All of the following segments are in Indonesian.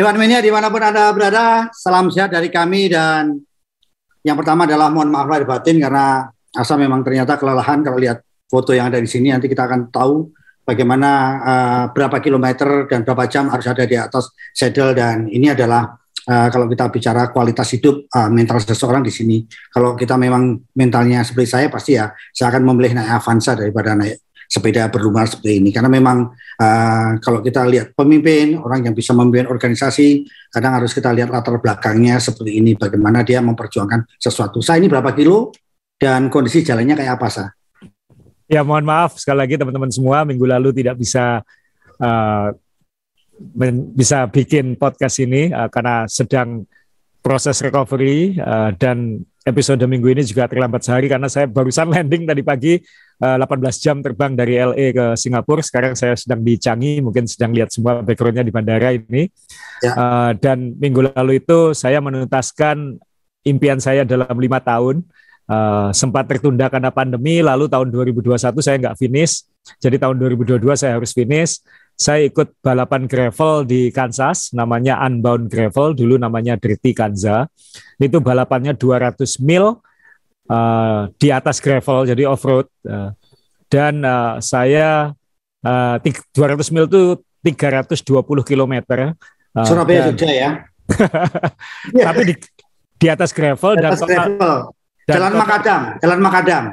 Ewan Mania di mana pun Anda berada, salam sehat dari kami dan yang pertama adalah mohon maaf lahir batin karena Asa memang ternyata kelelahan. Kalau lihat foto yang ada di sini nanti kita akan tahu bagaimana uh, berapa kilometer dan berapa jam harus ada di atas saddle dan ini adalah uh, kalau kita bicara kualitas hidup uh, mental seseorang di sini. Kalau kita memang mentalnya seperti saya pasti ya saya akan memilih naik Avanza daripada naik sepeda berlumar seperti ini. Karena memang uh, kalau kita lihat pemimpin orang yang bisa memimpin organisasi kadang harus kita lihat latar belakangnya seperti ini bagaimana dia memperjuangkan sesuatu. Saya ini berapa kilo? Dan kondisi jalannya kayak apa sah ya mohon maaf sekali lagi teman-teman semua. Minggu lalu tidak bisa uh, bisa bikin podcast ini uh, karena sedang proses recovery uh, dan episode minggu ini juga terlambat sehari karena saya barusan landing tadi pagi 18 eh, jam terbang dari LA ke Singapura. Sekarang saya sedang di Changi, mungkin sedang lihat semua backgroundnya di bandara ini. Ya. Uh, dan minggu lalu itu saya menuntaskan impian saya dalam lima tahun. Uh, sempat tertunda karena pandemi, lalu tahun 2021 saya nggak finish. Jadi tahun 2022 saya harus finish. Saya ikut balapan gravel di Kansas, namanya Unbound Gravel, dulu namanya Dirty Kanza. Itu balapannya 200 mil, uh, di atas gravel jadi off road uh, dan uh, saya uh, 200 mil itu 320 km. Uh, Surabaya Jogja ya. tapi di di atas gravel di atas dan gravel. Dan jalan Makadam, jalan Makadam.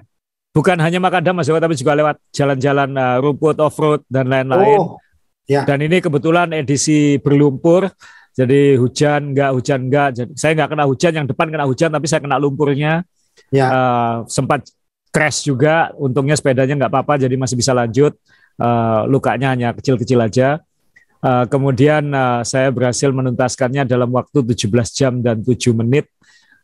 Bukan hanya Makadam Mas tapi juga lewat jalan-jalan uh, rumput off road dan lain-lain. Oh, ya. Dan ini kebetulan edisi berlumpur. Jadi hujan enggak hujan enggak. Jadi, saya enggak kena hujan, yang depan kena hujan tapi saya kena lumpurnya ya. uh, sempat crash juga untungnya sepedanya nggak apa-apa jadi masih bisa lanjut uh, lukanya hanya kecil-kecil aja uh, kemudian uh, saya berhasil menuntaskannya dalam waktu 17 jam dan 7 menit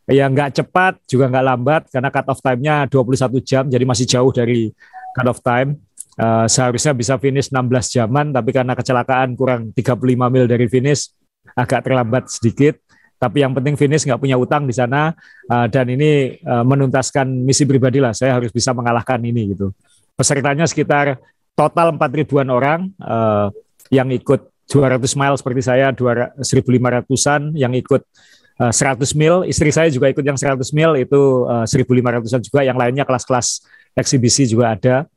yang nggak cepat juga nggak lambat karena cut off time-nya 21 jam jadi masih jauh dari cut off time uh, seharusnya bisa finish 16 jaman tapi karena kecelakaan kurang 35 mil dari finish agak terlambat sedikit. Tapi yang penting finish nggak punya utang di sana uh, dan ini uh, menuntaskan misi pribadi lah. Saya harus bisa mengalahkan ini gitu. Pesertanya sekitar total 4 ribuan orang uh, yang ikut 200 mile seperti saya 1.500an yang ikut uh, 100 mil. Istri saya juga ikut yang 100 mil itu uh, 1.500an juga. Yang lainnya kelas-kelas eksibisi juga ada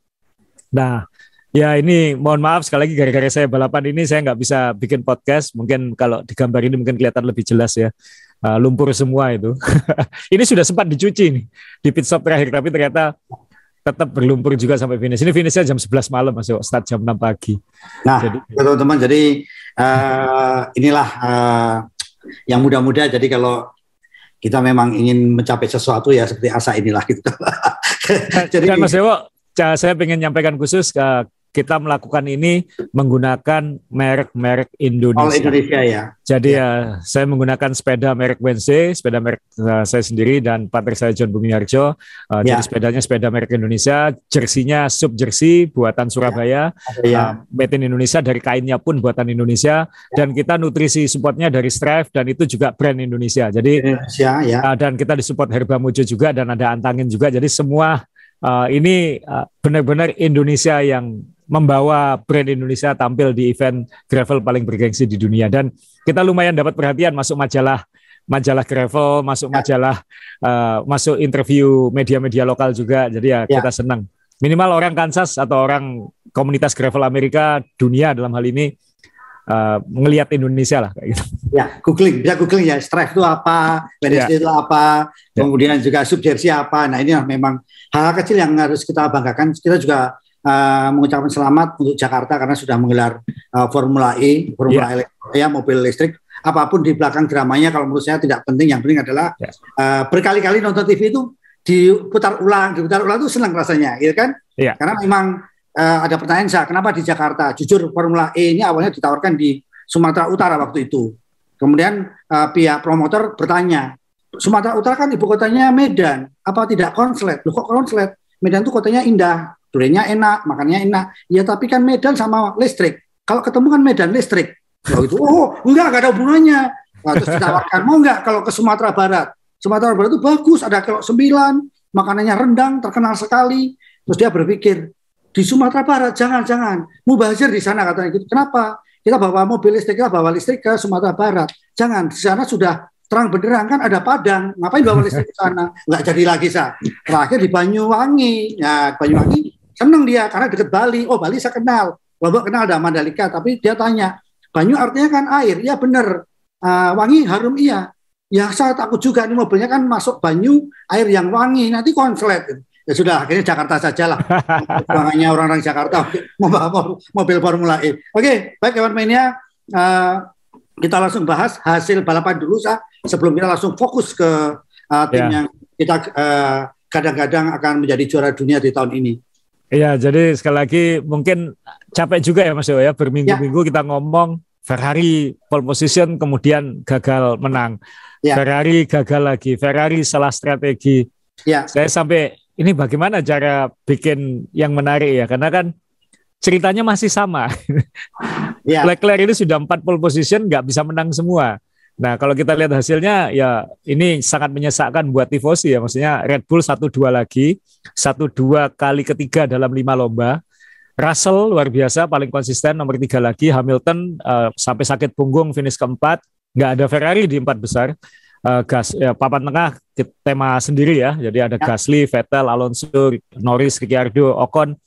nah Ya ini mohon maaf sekali lagi gara-gara saya balapan ini saya nggak bisa bikin podcast. Mungkin kalau di gambar ini mungkin kelihatan lebih jelas ya. Uh, lumpur semua itu. ini sudah sempat dicuci nih di pit stop terakhir tapi ternyata tetap berlumpur juga sampai finish. Ini finishnya jam 11 malam masuk start jam 6 pagi. Nah, teman-teman jadi uh, inilah uh, yang muda-muda jadi kalau kita memang ingin mencapai sesuatu ya seperti asa inilah gitu. jadi Dan Mas Dewo, saya ingin nyampaikan khusus ke kita melakukan ini menggunakan merek-merek Indonesia. All Indonesia ya. Jadi ya, ya saya menggunakan sepeda merek Wednesday, sepeda merek uh, saya sendiri dan partner saya John Bumiarjo. Uh, ya. Jadi sepedanya sepeda merek Indonesia, jersinya sub jersey buatan Surabaya, ya. uh, made in Indonesia dari kainnya pun buatan Indonesia ya. dan kita nutrisi supportnya dari Strive dan itu juga brand Indonesia. Jadi Indonesia, ya. uh, dan kita disupport Herba Mojo juga dan ada Antangin juga. Jadi semua uh, ini uh, benar-benar Indonesia yang membawa brand Indonesia tampil di event gravel paling bergengsi di dunia dan kita lumayan dapat perhatian masuk majalah majalah gravel, masuk ya. majalah uh, masuk interview media-media lokal juga. Jadi ya, ya kita senang. Minimal orang Kansas atau orang komunitas gravel Amerika dunia dalam hal ini uh, ngelihat Indonesia lah kayak gitu. Ya, googling, bisa googling ya, Strive itu apa, Wednesday ya. itu apa, ya. kemudian juga subjersey apa. Nah, ini memang hal, hal kecil yang harus kita banggakan. Kita juga uh, mengucapkan selamat untuk Jakarta karena sudah menggelar uh, Formula E, Formula yeah. E, ya mobil listrik. Apa pun di belakang dramanya kalau menurut saya tidak penting. Yang penting adalah. Ya. uh, berkali-kali nonton TV itu diputar ulang, diputar ulang itu senang rasanya, gitu kan? Yeah. Karena memang uh, ada pertanyaan saya, kenapa di Jakarta? Jujur Formula E ini awalnya ditawarkan di Sumatera Utara waktu itu. Kemudian uh, pihak promotor bertanya, Sumatera Utara kan ibu kotanya Medan, apa tidak konslet? Loh kok konslet? Medan itu kotanya indah duriannya enak, makannya enak. Ya tapi kan Medan sama listrik. Kalau ketemu kan Medan listrik. Oh itu, oh enggak, enggak ada hubungannya. Nah, terus ditawarkan, mau enggak kalau ke Sumatera Barat? Sumatera Barat itu bagus, ada kalau sembilan, makanannya rendang, terkenal sekali. Terus dia berpikir, di Sumatera Barat jangan-jangan, mubazir di sana katanya gitu. Kenapa? kita bawa mobil listrik, kita bawa listrik ke Sumatera Barat. Jangan, di sana sudah terang benderang kan ada Padang, ngapain bawa listrik ke sana? Nggak jadi lagi sa. Terakhir di Banyuwangi, ya Banyuwangi seneng dia karena deket Bali. Oh Bali saya kenal, Lombok kenal ada Mandalika, tapi dia tanya, Banyu artinya kan air, ya bener. Uh, wangi harum iya. Ya saya takut juga ini mobilnya kan masuk Banyu, air yang wangi, nanti konslet ya sudah akhirnya Jakarta saja lah perjuangannya orang-orang Jakarta membawa mobil Formula E. Oke, baik kawan mainnya uh, kita langsung bahas hasil balapan dulu sah sebelum kita langsung fokus ke uh, tim yeah. yang kita uh, kadang-kadang akan menjadi juara dunia di tahun ini. Iya, jadi sekali lagi mungkin capek juga ya Mas Yo ya berminggu-minggu ya. kita ngomong Ferrari pole position kemudian gagal menang. Ya. Ferrari gagal lagi, Ferrari salah strategi. Ya. Saya sampai ini bagaimana cara bikin yang menarik ya? Karena kan ceritanya masih sama. Yeah. Leclerc ini sudah empat pole position, nggak bisa menang semua. Nah, kalau kita lihat hasilnya, ya ini sangat menyesakkan buat tifosi ya. Maksudnya Red Bull satu dua lagi, satu dua kali ketiga dalam lima lomba. Russell luar biasa, paling konsisten nomor tiga lagi. Hamilton uh, sampai sakit punggung finish keempat. Nggak ada Ferrari di empat besar uh, gas ya, papan tengah tema sendiri ya. Jadi ada ya. Gasly, Vettel, Alonso, Norris, Ricciardo, Ocon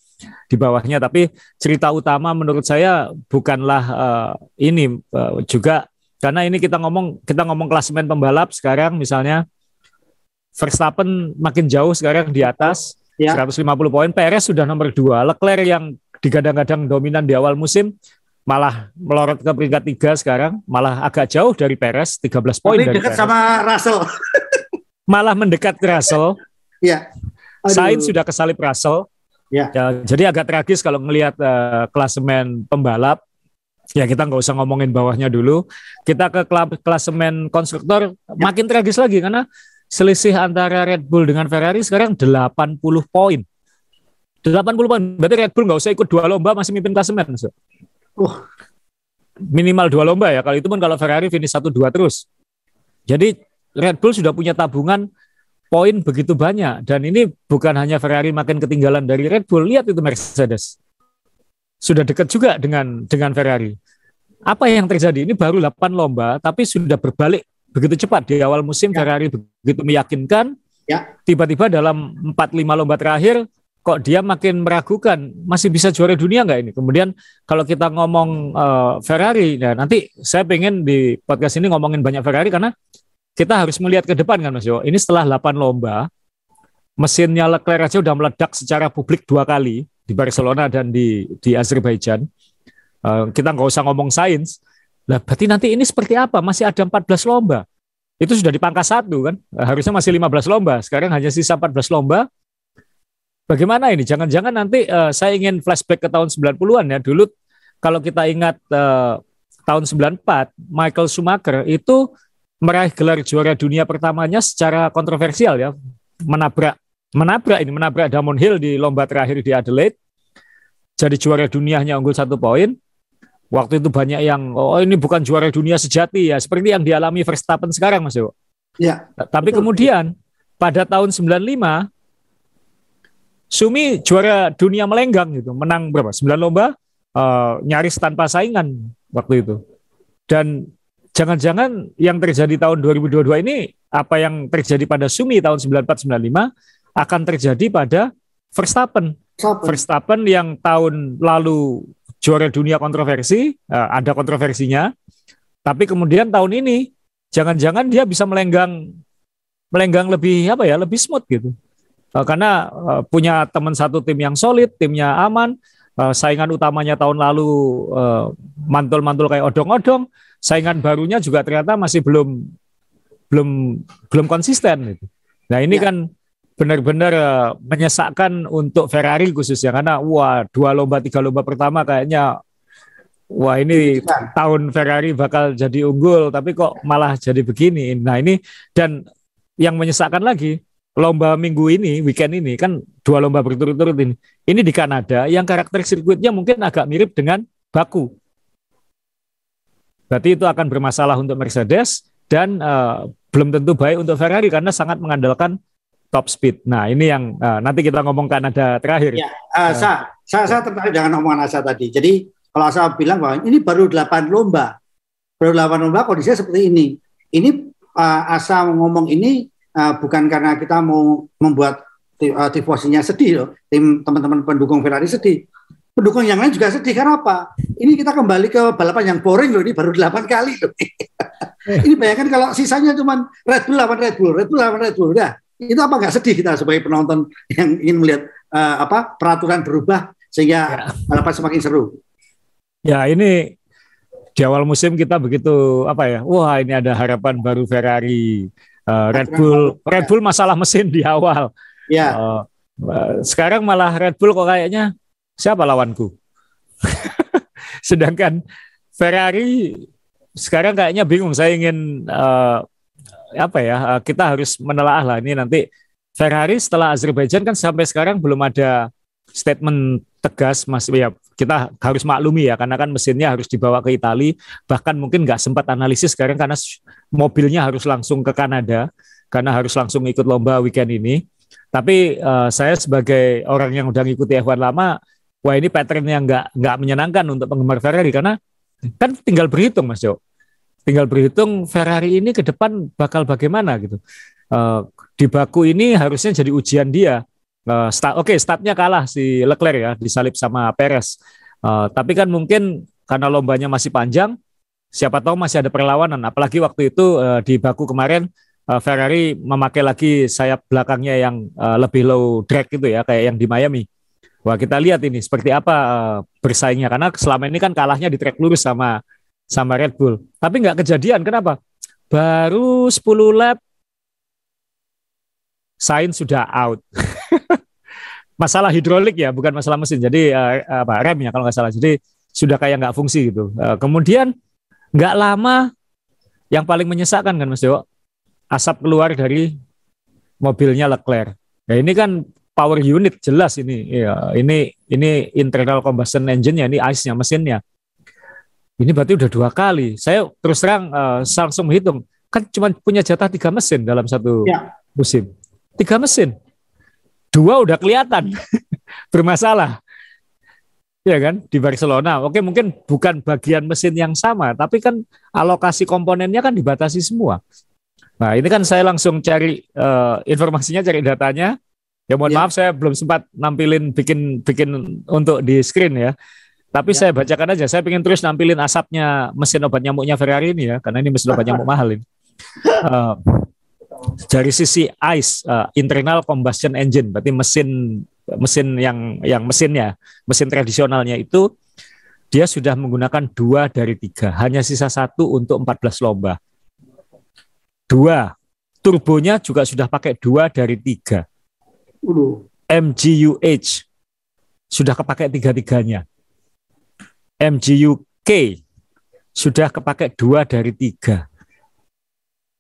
di bawahnya. Tapi cerita utama menurut saya bukanlah uh, ini uh, juga karena ini kita ngomong kita ngomong klasemen pembalap sekarang misalnya Verstappen makin jauh sekarang di atas ya. 150 poin, Perez sudah nomor dua, Leclerc yang digadang-gadang dominan di awal musim malah melorot ke peringkat tiga sekarang, malah agak jauh dari Perez, 13 poin dari dekat Perez. sama Russell. malah mendekat ke Russell. Iya. Sainz sudah kesalip Russell. Ya. ya. Jadi agak tragis kalau melihat uh, klasemen pembalap. Ya kita nggak usah ngomongin bawahnya dulu. Kita ke klasemen konstruktor ya. makin tragis lagi karena selisih antara Red Bull dengan Ferrari sekarang 80 poin. 80 poin. Berarti Red Bull nggak usah ikut dua lomba masih mimpin klasemen. So. Uh, minimal dua lomba ya. Kalau itu pun kalau Ferrari finish satu dua terus. Jadi Red Bull sudah punya tabungan poin begitu banyak dan ini bukan hanya Ferrari makin ketinggalan dari Red Bull. Lihat itu Mercedes sudah dekat juga dengan dengan Ferrari. Apa yang terjadi? Ini baru 8 lomba tapi sudah berbalik begitu cepat di awal musim ya. Ferrari begitu meyakinkan. Ya. Tiba-tiba dalam 4 5 lomba terakhir kok dia makin meragukan masih bisa juara dunia nggak ini? Kemudian kalau kita ngomong uh, Ferrari, ya nanti saya pengen di podcast ini ngomongin banyak Ferrari karena kita harus melihat ke depan kan Mas Yo. Ini setelah 8 lomba, mesinnya Leclerc aja udah meledak secara publik dua kali di Barcelona dan di di Azerbaijan. Uh, kita nggak usah ngomong sains. Lah berarti nanti ini seperti apa? Masih ada 14 lomba. Itu sudah dipangkas satu kan? Harusnya masih 15 lomba. Sekarang hanya sisa 14 lomba Bagaimana ini? Jangan-jangan nanti uh, saya ingin flashback ke tahun 90-an ya. Dulu kalau kita ingat uh, tahun 94, Michael Schumacher itu meraih gelar juara dunia pertamanya secara kontroversial ya. Menabrak menabrak ini menabrak Damon Hill di lomba terakhir di Adelaide. Jadi juara dunia hanya unggul satu poin. Waktu itu banyak yang oh ini bukan juara dunia sejati ya, seperti yang dialami Verstappen sekarang Mas Yo. Ya. Tapi betul. kemudian pada tahun 95 Sumi juara dunia melenggang gitu, menang berapa? 9 lomba, uh, nyaris tanpa saingan waktu itu. Dan jangan-jangan yang terjadi tahun 2022 ini apa yang terjadi pada Sumi tahun 94-95 akan terjadi pada Verstappen. Verstappen. Verstappen yang tahun lalu juara dunia kontroversi, uh, ada kontroversinya, tapi kemudian tahun ini jangan-jangan dia bisa melenggang melenggang lebih apa ya, lebih smooth gitu. Uh, karena uh, punya teman satu tim yang solid, timnya aman, uh, saingan utamanya tahun lalu mantul-mantul kayak odong-odong, saingan barunya juga ternyata masih belum belum belum konsisten gitu. Nah, ini ya. kan benar-benar uh, menyesakkan untuk Ferrari khususnya karena wah dua lomba tiga lomba pertama kayaknya wah ini tahun Ferrari bakal jadi unggul tapi kok malah jadi begini. Nah, ini dan yang menyesakkan lagi lomba minggu ini, weekend ini kan dua lomba berturut-turut ini. Ini di Kanada yang karakter sirkuitnya mungkin agak mirip dengan Baku. Berarti itu akan bermasalah untuk Mercedes dan uh, belum tentu baik untuk Ferrari karena sangat mengandalkan top speed. Nah, ini yang uh, nanti kita ngomong Kanada terakhir. Ya, uh, uh, saya, saya, saya tertarik dengan omongan Asa tadi. Jadi kalau saya bilang bahwa ini baru 8 lomba, baru 8 lomba kondisinya seperti ini. Ini uh, asa ngomong ini uh, bukan karena kita mau membuat uh, tifosinya sedih loh, tim teman-teman pendukung Ferrari sedih. Pendukung yang lain juga sedih karena apa? Ini kita kembali ke balapan yang boring loh, ini baru 8 kali loh. ini bayangkan kalau sisanya cuma Red Bull lawan Red Bull, Red Bull lawan Red Bull, udah. Itu apa nggak sedih kita sebagai penonton yang ingin melihat uh, apa peraturan berubah sehingga ya. balapan semakin seru. Ya ini di awal musim kita begitu apa ya? Wah ini ada harapan baru Ferrari, uh, Red Bull, Red Bull masalah mesin di awal. Ya. Uh, sekarang malah Red Bull kok kayaknya siapa lawanku? Sedangkan Ferrari sekarang kayaknya bingung. Saya ingin uh, apa ya? Kita harus menelaah lah ini nanti Ferrari setelah Azerbaijan kan sampai sekarang belum ada statement tegas mas. Ya kita harus maklumi ya karena kan mesinnya harus dibawa ke Italia bahkan mungkin nggak sempat analisis sekarang karena mobilnya harus langsung ke Kanada karena harus langsung ikut lomba weekend ini. Tapi uh, saya sebagai orang yang udah ngikuti F1 lama wah ini pattern yang nggak nggak menyenangkan untuk penggemar Ferrari karena kan tinggal berhitung Mas Jo. Tinggal berhitung Ferrari ini ke depan bakal bagaimana gitu. Uh, di Baku ini harusnya jadi ujian dia Uh, start, Oke, okay, startnya kalah si Leclerc ya, disalip sama Perez. Uh, tapi kan mungkin karena lombanya masih panjang, siapa tahu masih ada perlawanan. Apalagi waktu itu uh, di Baku kemarin uh, Ferrari memakai lagi sayap belakangnya yang uh, lebih low drag gitu ya, kayak yang di Miami. Wah kita lihat ini seperti apa uh, bersaingnya karena selama ini kan kalahnya di track lurus sama sama Red Bull. Tapi nggak kejadian. Kenapa? Baru 10 lap Sains sudah out. masalah hidrolik ya, bukan masalah mesin. Jadi uh, apa rem ya kalau nggak salah. Jadi sudah kayak nggak fungsi gitu. Uh, kemudian nggak lama yang paling menyesakkan kan Mas Dewo, asap keluar dari mobilnya Leclerc. Ya ini kan power unit jelas ini. Ya, ini ini internal combustion engine-nya, ini ICE-nya mesinnya. Ini berarti udah dua kali. Saya terus terang uh, langsung menghitung kan cuma punya jatah tiga mesin dalam satu ya. musim. Tiga mesin dua udah kelihatan bermasalah. Ya kan di Barcelona. Oke mungkin bukan bagian mesin yang sama, tapi kan alokasi komponennya kan dibatasi semua. Nah ini kan saya langsung cari uh, informasinya, cari datanya. Ya mohon ya. maaf saya belum sempat nampilin bikin bikin untuk di screen ya. Tapi ya. saya bacakan aja. Saya ingin terus nampilin asapnya mesin obat nyamuknya Ferrari ini ya, karena ini mesin obat nyamuk mahal ini. Uh, dari sisi ICE uh, internal combustion engine berarti mesin mesin yang yang mesinnya mesin tradisionalnya itu dia sudah menggunakan dua dari tiga. Hanya sisa satu untuk 14 lomba. Dua. Turbonya juga sudah pakai dua dari tiga. MGUH sudah kepakai tiga-tiganya. MGUK sudah kepakai dua dari tiga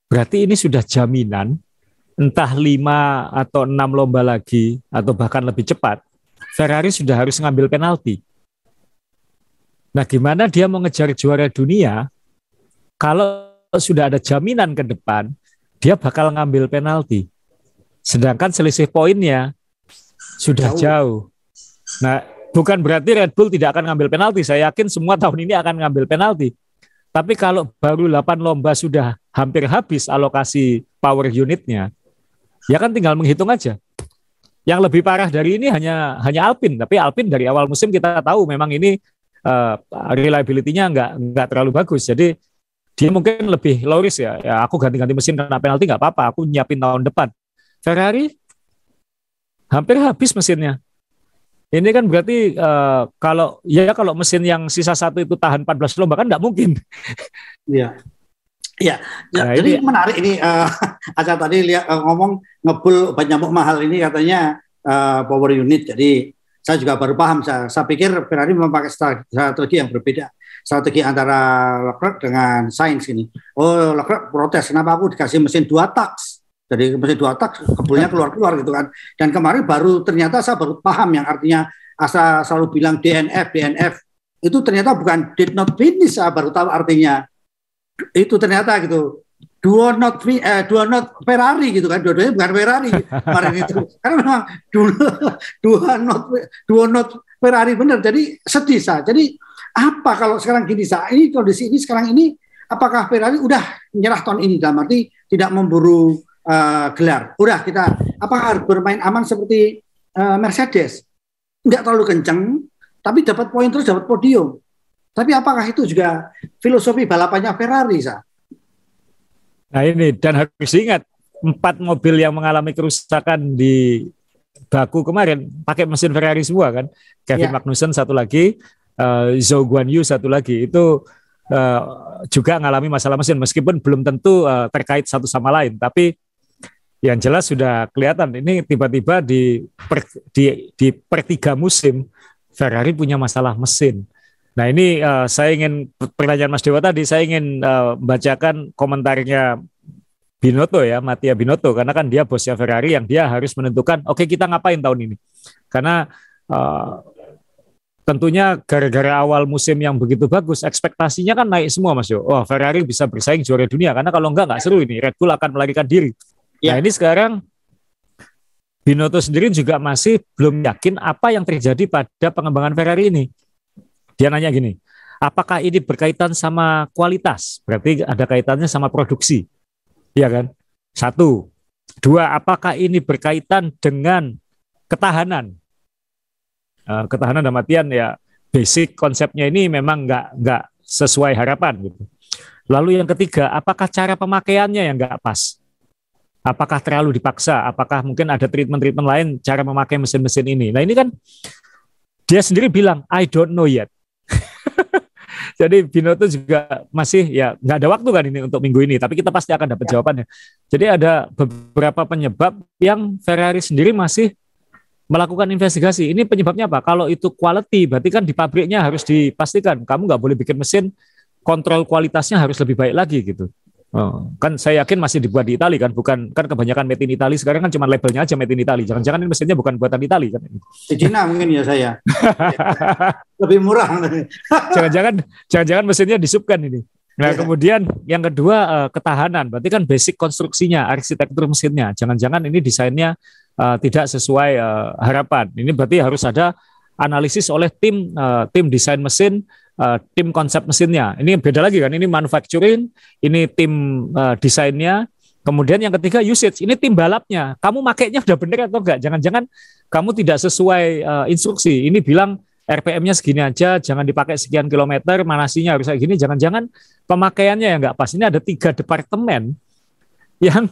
Berarti ini sudah jaminan entah lima atau enam lomba lagi atau bahkan lebih cepat, Ferrari sudah harus ngambil penalti. Nah, gimana dia mau ngejar juara dunia kalau sudah ada jaminan ke depan dia bakal ngambil penalti. Sedangkan selisih poinnya sudah jauh. jauh. Nah, bukan berarti Red Bull tidak akan ngambil penalti. Saya yakin semua tahun ini akan ngambil penalti. Tapi kalau baru 8 lomba sudah hampir habis alokasi power unitnya, ya kan tinggal menghitung aja. Yang lebih parah dari ini hanya hanya Alpin, tapi Alpin dari awal musim kita tahu memang ini uh, reliability-nya nggak nggak terlalu bagus. Jadi dia mungkin lebih low risk ya. ya aku ganti-ganti mesin karena penalti nggak apa-apa, aku nyiapin tahun depan. Ferrari hampir habis mesinnya. Ini kan berarti uh, kalau ya kalau mesin yang sisa satu itu tahan 14 lomba kan nggak mungkin. Iya. Iya, ya, nah, jadi ini, menarik ini uh, Aca tadi lihat uh, ngomong ngebul obat nyamuk mahal ini katanya uh, power unit. Jadi saya juga baru paham. Saya, saya pikir Ferrari memakai strategi yang berbeda. Strategi antara Leclerc dengan Sainz ini. Oh, Leclerc protes kenapa aku dikasih mesin dua tak dari mesin dua tak kebulnya keluar-keluar gitu kan. Dan kemarin baru ternyata saya baru paham yang artinya asa selalu bilang DNF DNF itu ternyata bukan did not finish saya baru tahu artinya itu ternyata gitu dua not eh, dua not Ferrari gitu kan dua-duanya bukan Ferrari kemarin itu karena memang dua dua not dua not Ferrari benar. Jadi sedih sa. Jadi apa kalau sekarang gini sa? Ini kondisi ini sekarang ini apakah Ferrari udah menyerah tahun ini dalam arti tidak memburu uh, gelar? Udah kita apakah harus bermain aman seperti uh, Mercedes? Enggak terlalu kenceng, tapi dapat poin terus dapat podium. Tapi apakah itu juga filosofi balapannya Ferrari sa? Nah ini dan harus ingat empat mobil yang mengalami kerusakan di baku kemarin pakai mesin Ferrari semua kan. Kevin ya. Magnussen satu lagi, uh, Zhou Guanyu satu lagi itu uh, juga mengalami masalah mesin meskipun belum tentu uh, terkait satu sama lain, tapi yang jelas sudah kelihatan ini tiba-tiba di per, di di per tiga musim Ferrari punya masalah mesin. Nah ini uh, saya ingin pertanyaan Mas Dewa tadi saya ingin uh, bacakan komentarnya Binotto ya, Mattia Binotto karena kan dia bosnya Ferrari yang dia harus menentukan oke okay, kita ngapain tahun ini. Karena uh, tentunya gara-gara awal musim yang begitu bagus, ekspektasinya kan naik semua Mas Yo. Oh, Ferrari bisa bersaing juara dunia karena kalau enggak nggak seru ini. Red Bull akan melarikan diri. Ya. Nah, ini sekarang Binotto sendiri juga masih belum yakin apa yang terjadi pada pengembangan Ferrari ini. Dia nanya gini, apakah ini berkaitan sama kualitas? Berarti ada kaitannya sama produksi ya kan? Satu. Dua, apakah ini berkaitan dengan ketahanan? Uh, ketahanan dalam artian ya basic konsepnya ini memang nggak nggak sesuai harapan gitu. Lalu yang ketiga, apakah cara pemakaiannya yang nggak pas? Apakah terlalu dipaksa? Apakah mungkin ada treatment-treatment lain cara memakai mesin-mesin ini? Nah ini kan dia sendiri bilang, I don't know yet. Jadi Binoto juga masih ya nggak ada waktu kan ini untuk minggu ini, tapi kita pasti akan dapat ya. jawabannya. Jadi ada beberapa penyebab yang Ferrari sendiri masih melakukan investigasi. Ini penyebabnya apa? Kalau itu quality, berarti kan di pabriknya harus dipastikan kamu nggak boleh bikin mesin kontrol kualitasnya harus lebih baik lagi gitu. Oh, kan saya yakin masih dibuat di Italia kan, bukan kan kebanyakan made in Italy sekarang kan cuma labelnya aja made in Italy. Jangan-jangan ini mesinnya bukan buatan Italia kan? Di Cina mungkin ya saya. Lebih murah. jangan-jangan jangan-jangan mesinnya disubkan ini. Nah, yeah. kemudian yang kedua uh, ketahanan, berarti kan basic konstruksinya, arsitektur mesinnya. Jangan-jangan ini desainnya uh, tidak sesuai uh, harapan. Ini berarti harus ada analisis oleh tim uh, tim desain mesin uh, tim konsep mesinnya. Ini beda lagi kan, ini manufacturing, ini tim uh, desainnya, kemudian yang ketiga usage, ini tim balapnya. Kamu makainya udah bener atau enggak? Jangan-jangan kamu tidak sesuai uh, instruksi. Ini bilang RPM-nya segini aja, jangan dipakai sekian kilometer, manasinya harus kayak gini. Jangan-jangan pemakaiannya yang enggak pas. Ini ada tiga departemen yang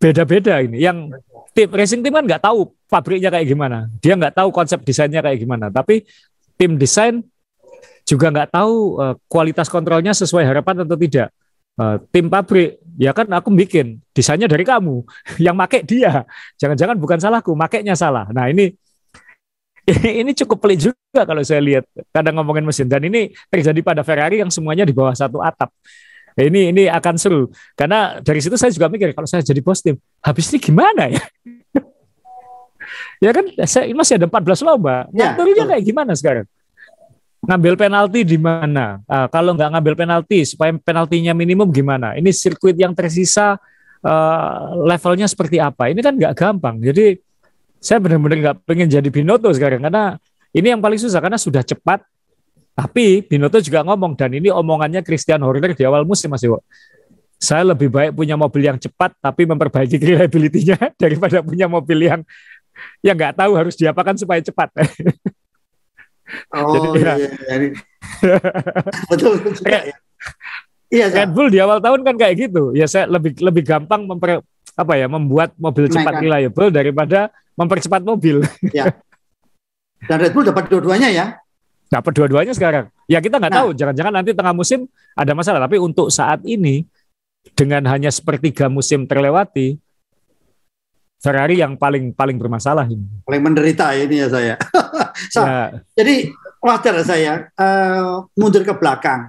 beda-beda ini. Yang tim racing team kan nggak tahu pabriknya kayak gimana, dia nggak tahu konsep desainnya kayak gimana. Tapi tim desain juga nggak tahu uh, kualitas kontrolnya sesuai harapan atau tidak. Uh, tim pabrik, ya kan aku bikin desainnya dari kamu, yang make dia. Jangan-jangan bukan salahku, makainya salah. Nah ini ini cukup pelik juga kalau saya lihat kadang ngomongin mesin dan ini terjadi pada Ferrari yang semuanya di bawah satu atap. Ini ini akan seru karena dari situ saya juga mikir kalau saya jadi bos tim habis ini gimana ya? ya kan saya masih ada 14 lomba. Ya, kayak gimana sekarang? Ngambil penalti di mana? Uh, kalau nggak ngambil penalti, supaya penaltinya minimum gimana? Ini sirkuit yang tersisa uh, levelnya seperti apa? Ini kan nggak gampang. Jadi saya benar-benar nggak pengen jadi Binoto sekarang karena ini yang paling susah karena sudah cepat. Tapi Binoto juga ngomong dan ini omongannya Christian Horner di awal musim Mas Iwo. Saya lebih baik punya mobil yang cepat tapi memperbaiki reliability-nya daripada punya mobil yang yang nggak tahu harus diapakan supaya cepat. Oh Jadi, iya, ya. iya. betul betul juga ya. Iya, Red Bull di awal tahun kan kayak gitu. Ya saya lebih lebih gampang memper apa ya membuat mobil cepat Naikkan. reliable daripada mempercepat mobil. Ya. Dan Red Bull dapat dua-duanya ya. Dapat dua-duanya sekarang. Ya kita nggak nah. tahu. Jangan-jangan nanti tengah musim ada masalah. Tapi untuk saat ini dengan hanya sepertiga musim terlewati, Ferrari yang paling paling bermasalah ini. Paling menderita ini ya saya. so, ya. Jadi wajar saya uh, mundur ke belakang.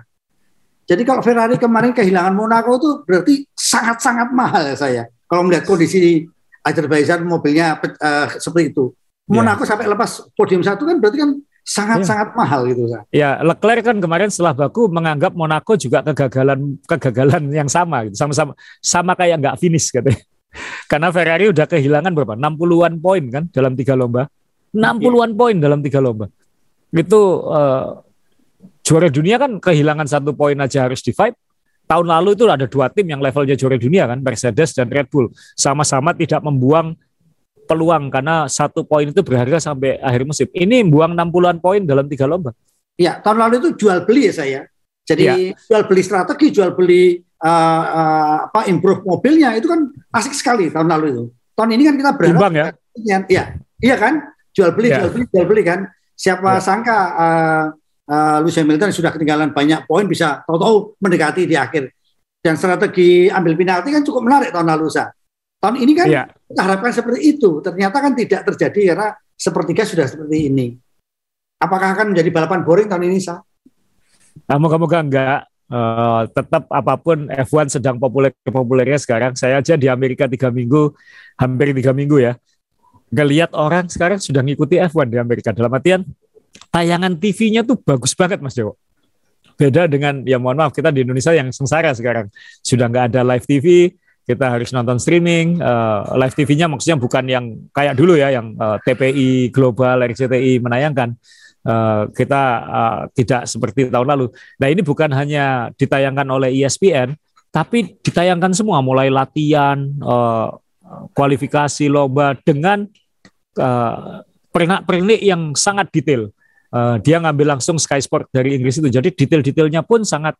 Jadi kalau Ferrari kemarin kehilangan Monaco itu berarti sangat-sangat mahal ya saya. Kalau melihat kondisi Azerbaijan mobilnya uh, seperti itu. Ya. Monaco ya. sampai lepas podium satu kan berarti kan sangat-sangat ya. mahal gitu saya. Ya, Leclerc kan kemarin setelah Baku menganggap Monaco juga kegagalan kegagalan yang sama gitu. Sama-sama sama kayak nggak finish katanya. Karena Ferrari udah kehilangan berapa? 60-an poin kan dalam tiga lomba. 60-an poin dalam tiga lomba. itu uh, juara dunia kan kehilangan satu poin aja harus di fight. Tahun lalu itu ada dua tim yang levelnya juara dunia kan, Mercedes dan Red Bull. Sama-sama tidak membuang peluang karena satu poin itu berharga sampai akhir musim. Ini buang 60-an poin dalam tiga lomba. Ya, tahun lalu itu jual beli ya saya. Jadi ya. jual beli strategi, jual beli uh, uh, apa improve mobilnya itu kan asik sekali tahun lalu itu. Tahun ini kan kita berharap Imbang ya. Iya, iya kan? Jual beli, ya. jual beli, jual beli kan. Siapa ya. sangka uh, uh, Lewis Hamilton sudah ketinggalan banyak poin bisa tahu-tahu mendekati di akhir. Dan strategi ambil penalti kan cukup menarik tahun lalu sa. Tahun ini kan ya. kita harapkan seperti itu. Ternyata kan tidak terjadi karena sepertiga sudah seperti ini. Apakah akan menjadi balapan boring tahun ini sa? Nah, moga-moga enggak. Uh, tetap apa pun F1 sedang populer populernya sekarang. Saya aja di Amerika tiga minggu, hampir tiga minggu ya. Ngelihat orang sekarang sudah ngikuti F1 di Amerika. Dalam artian tayangan TV-nya tuh bagus banget Mas Dewo. Beda dengan ya mohon maaf kita di Indonesia yang sengsara sekarang sudah nggak ada live TV, kita harus nonton streaming. Uh, live TV-nya maksudnya bukan yang kayak dulu ya, yang uh, eh, TPI Global, RCTI menayangkan. Uh, kita uh, tidak seperti tahun lalu. Nah ini bukan hanya ditayangkan oleh ESPN, tapi ditayangkan semua, mulai latihan, uh, kualifikasi lomba dengan uh, pernak-pernik yang sangat detail uh, dia ngambil langsung Sky Sport dari Inggris itu. Jadi detail-detailnya pun sangat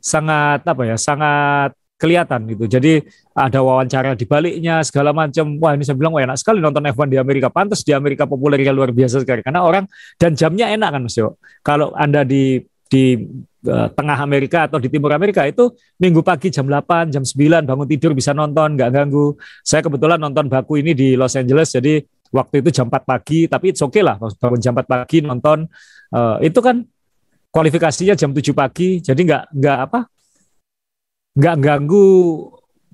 sangat apa ya, sangat kelihatan gitu. Jadi ada wawancara di baliknya segala macam. Wah, ini saya bilang wah enak sekali nonton F1 di Amerika. Pantas di Amerika populernya luar biasa sekali karena orang dan jamnya enak kan Mas Yo. Kalau Anda di di uh, tengah Amerika atau di timur Amerika itu minggu pagi jam 8, jam 9 bangun tidur bisa nonton, nggak ganggu. Saya kebetulan nonton baku ini di Los Angeles, jadi waktu itu jam 4 pagi tapi it's okay lah bangun jam 4 pagi nonton uh, itu kan kualifikasinya jam 7 pagi jadi nggak nggak apa nggak ganggu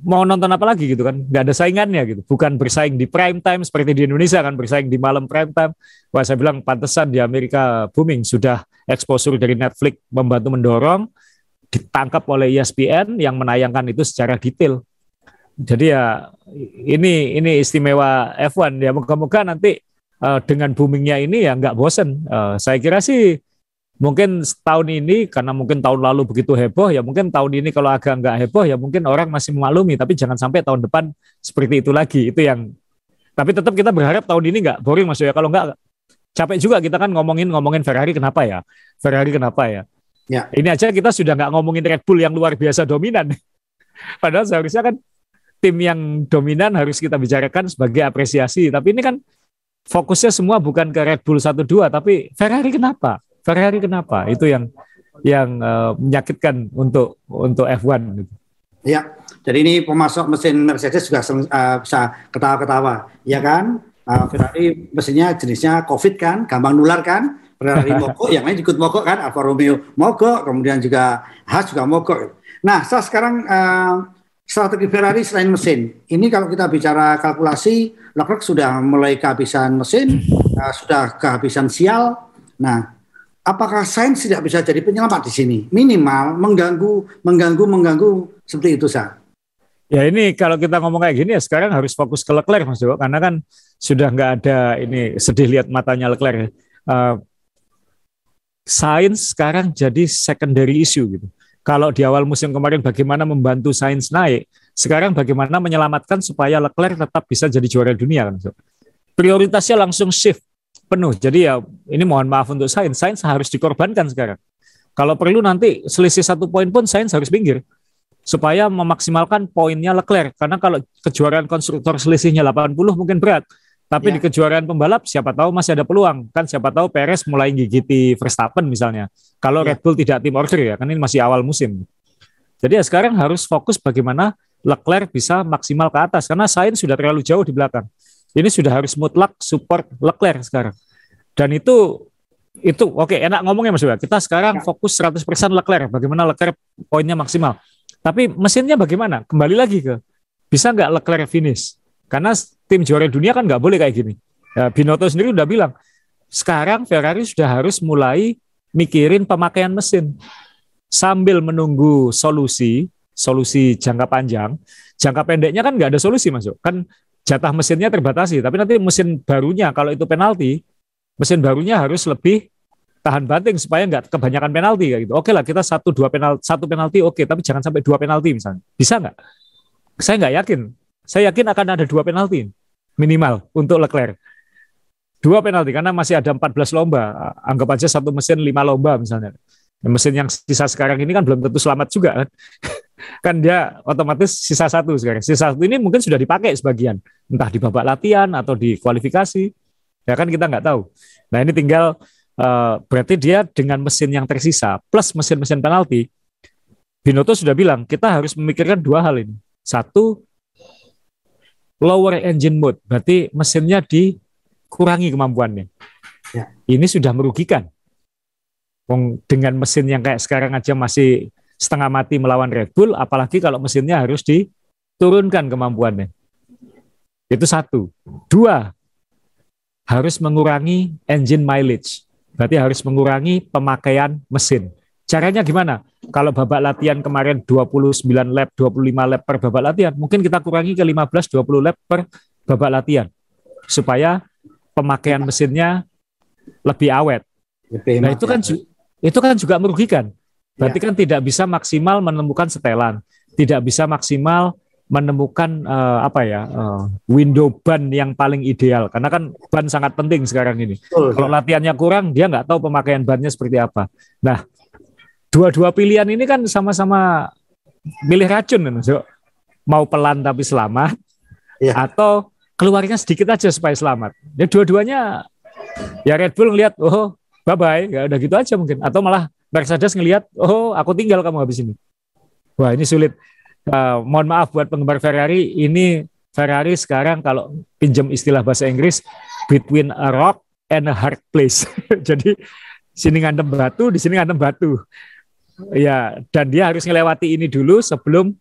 mau nonton apa lagi gitu kan. Nggak ada saingannya gitu. Bukan bersaing di prime time seperti di Indonesia kan bersaing di malam prime time. Wah saya bilang pantesan di Amerika booming. Sudah exposure dari Netflix membantu mendorong ditangkap oleh ESPN yang menayangkan itu secara detail. Jadi ya ini ini istimewa F1 ya moga-moga nanti uh, dengan boomingnya ini ya nggak bosen. Uh, saya kira sih mungkin tahun ini karena mungkin tahun lalu begitu heboh ya mungkin tahun ini kalau agak nggak heboh ya mungkin orang masih memaklumi tapi jangan sampai tahun depan seperti itu lagi. Itu yang tapi tetap kita berharap tahun ini nggak boring mas. Ya kalau nggak capek juga kita kan ngomongin ngomongin Ferrari kenapa ya? Ferrari kenapa ya? Ya. Ini aja kita sudah nggak ngomongin Red Bull yang luar biasa dominan. Padahal seharusnya kan tim yang dominan harus kita bicarakan sebagai apresiasi. Tapi ini kan fokusnya semua bukan ke Red Bull 1-2, tapi Ferrari kenapa? Ferrari kenapa? Itu yang yang uh, menyakitkan untuk untuk F1 gitu. Ya, jadi ini pemasok mesin Mercedes juga uh, bisa ketawa-ketawa, ya kan? Uh, Ferrari mesinnya jenisnya COVID kan, gampang nular kan? Ferrari mogok, yang lain ikut mogok kan? Alfa Romeo mogok, kemudian juga Haas juga mogok. Nah, saya sekarang uh, strategi Ferrari selain mesin. Ini kalau kita bicara kalkulasi, Leclerc sudah mulai kehabisan mesin, uh, sudah kehabisan sial. Nah, apakah Sainz tidak bisa jadi penyelamat di sini? Minimal mengganggu, mengganggu, mengganggu seperti itu sah. Ya ini kalau kita ngomong kayak gini ya sekarang harus fokus ke Leclerc Mas Joko karena kan sudah nggak ada ini sedih lihat matanya Leclerc. Uh, Sainz sekarang jadi secondary issue gitu kalau di awal musim kemarin bagaimana membantu Sains naik, sekarang bagaimana menyelamatkan supaya Leclerc tetap bisa jadi juara dunia kan. Prioritasnya langsung shift penuh. Jadi ya ini mohon maaf untuk Sains, Sains harus dikorbankan sekarang. Kalau perlu nanti selisih satu poin pun Sains harus pinggir supaya memaksimalkan poinnya Leclerc. Karena kalau kejuaraan konstruktor selisihnya 80 mungkin berat. Tapi ya. di kejuaraan pembalap siapa tahu masih ada peluang. Kan siapa tahu Perez mulai gigiti Verstappen misalnya. Kalau ya. Red Bull tidak tim order ya, kan ini masih awal musim. Jadi ya sekarang harus fokus bagaimana Leclerc bisa maksimal ke atas karena Sainz sudah terlalu jauh di belakang. Ini sudah harus mutlak support Leclerc sekarang. Dan itu itu oke okay, enak ngomongnya Mas Kita sekarang ya. fokus 100% Leclerc, bagaimana Leclerc poinnya maksimal. Tapi mesinnya bagaimana? Kembali lagi ke bisa nggak Leclerc finish? Karena tim juara dunia kan nggak boleh kayak gini. Ya, Binotto sendiri udah bilang, sekarang Ferrari sudah harus mulai mikirin pemakaian mesin sambil menunggu solusi, solusi jangka panjang. Jangka pendeknya kan nggak ada solusi masuk. Kan jatah mesinnya terbatasi, tapi nanti mesin barunya kalau itu penalti, mesin barunya harus lebih tahan banting supaya nggak kebanyakan penalti kayak gitu. Oke lah kita satu dua penalti satu penalti oke, tapi jangan sampai dua penalti misalnya. Bisa nggak? Saya nggak yakin. Saya yakin akan ada dua penalti minimal untuk Leclerc. Dua penalti karena masih ada 14 lomba. Anggap aja satu mesin lima lomba misalnya. Mesin yang sisa sekarang ini kan belum tentu selamat juga kan. kan dia otomatis sisa satu sekarang. Sisa satu ini mungkin sudah dipakai sebagian. Entah di babak latihan atau di kualifikasi. Ya kan kita nggak tahu. Nah ini tinggal uh, berarti dia dengan mesin yang tersisa plus mesin-mesin penalti. Binotto sudah bilang kita harus memikirkan dua hal ini. Satu, lower engine mode, berarti mesinnya dikurangi kemampuannya. Ya. Ini sudah merugikan. Dengan mesin yang kayak sekarang aja masih setengah mati melawan Red Bull, apalagi kalau mesinnya harus diturunkan kemampuannya. Itu satu. Dua, harus mengurangi engine mileage. Berarti harus mengurangi pemakaian mesin. Caranya gimana? Kalau babak latihan kemarin 29 lap, 25 lap per babak latihan, mungkin kita kurangi ke 15 20 lap per babak latihan supaya pemakaian mesinnya lebih awet. nah, itu kan itu kan juga merugikan. Berarti ya. kan tidak bisa maksimal menemukan setelan, tidak bisa maksimal menemukan uh, apa ya uh, window ban yang paling ideal karena kan ban sangat penting sekarang ini. Betul, Kalau latihannya kurang, dia nggak tahu pemakaian bannya seperti apa. Nah, dua-dua pilihan ini kan sama-sama milih racun kan, so, mau pelan tapi selamat, ya. atau keluarnya sedikit aja supaya selamat. Ya dua-duanya ya Red Bull ngelihat, oh bye bye, ya udah gitu aja mungkin, atau malah Mercedes ngelihat, oh aku tinggal kamu habis ini. Wah ini sulit. Uh, mohon maaf buat penggemar Ferrari, ini Ferrari sekarang kalau pinjam istilah bahasa Inggris, between a rock and a hard place. Jadi sini ngantem batu, di sini ngantem batu. Ya, dan dia harus melewati ini dulu sebelum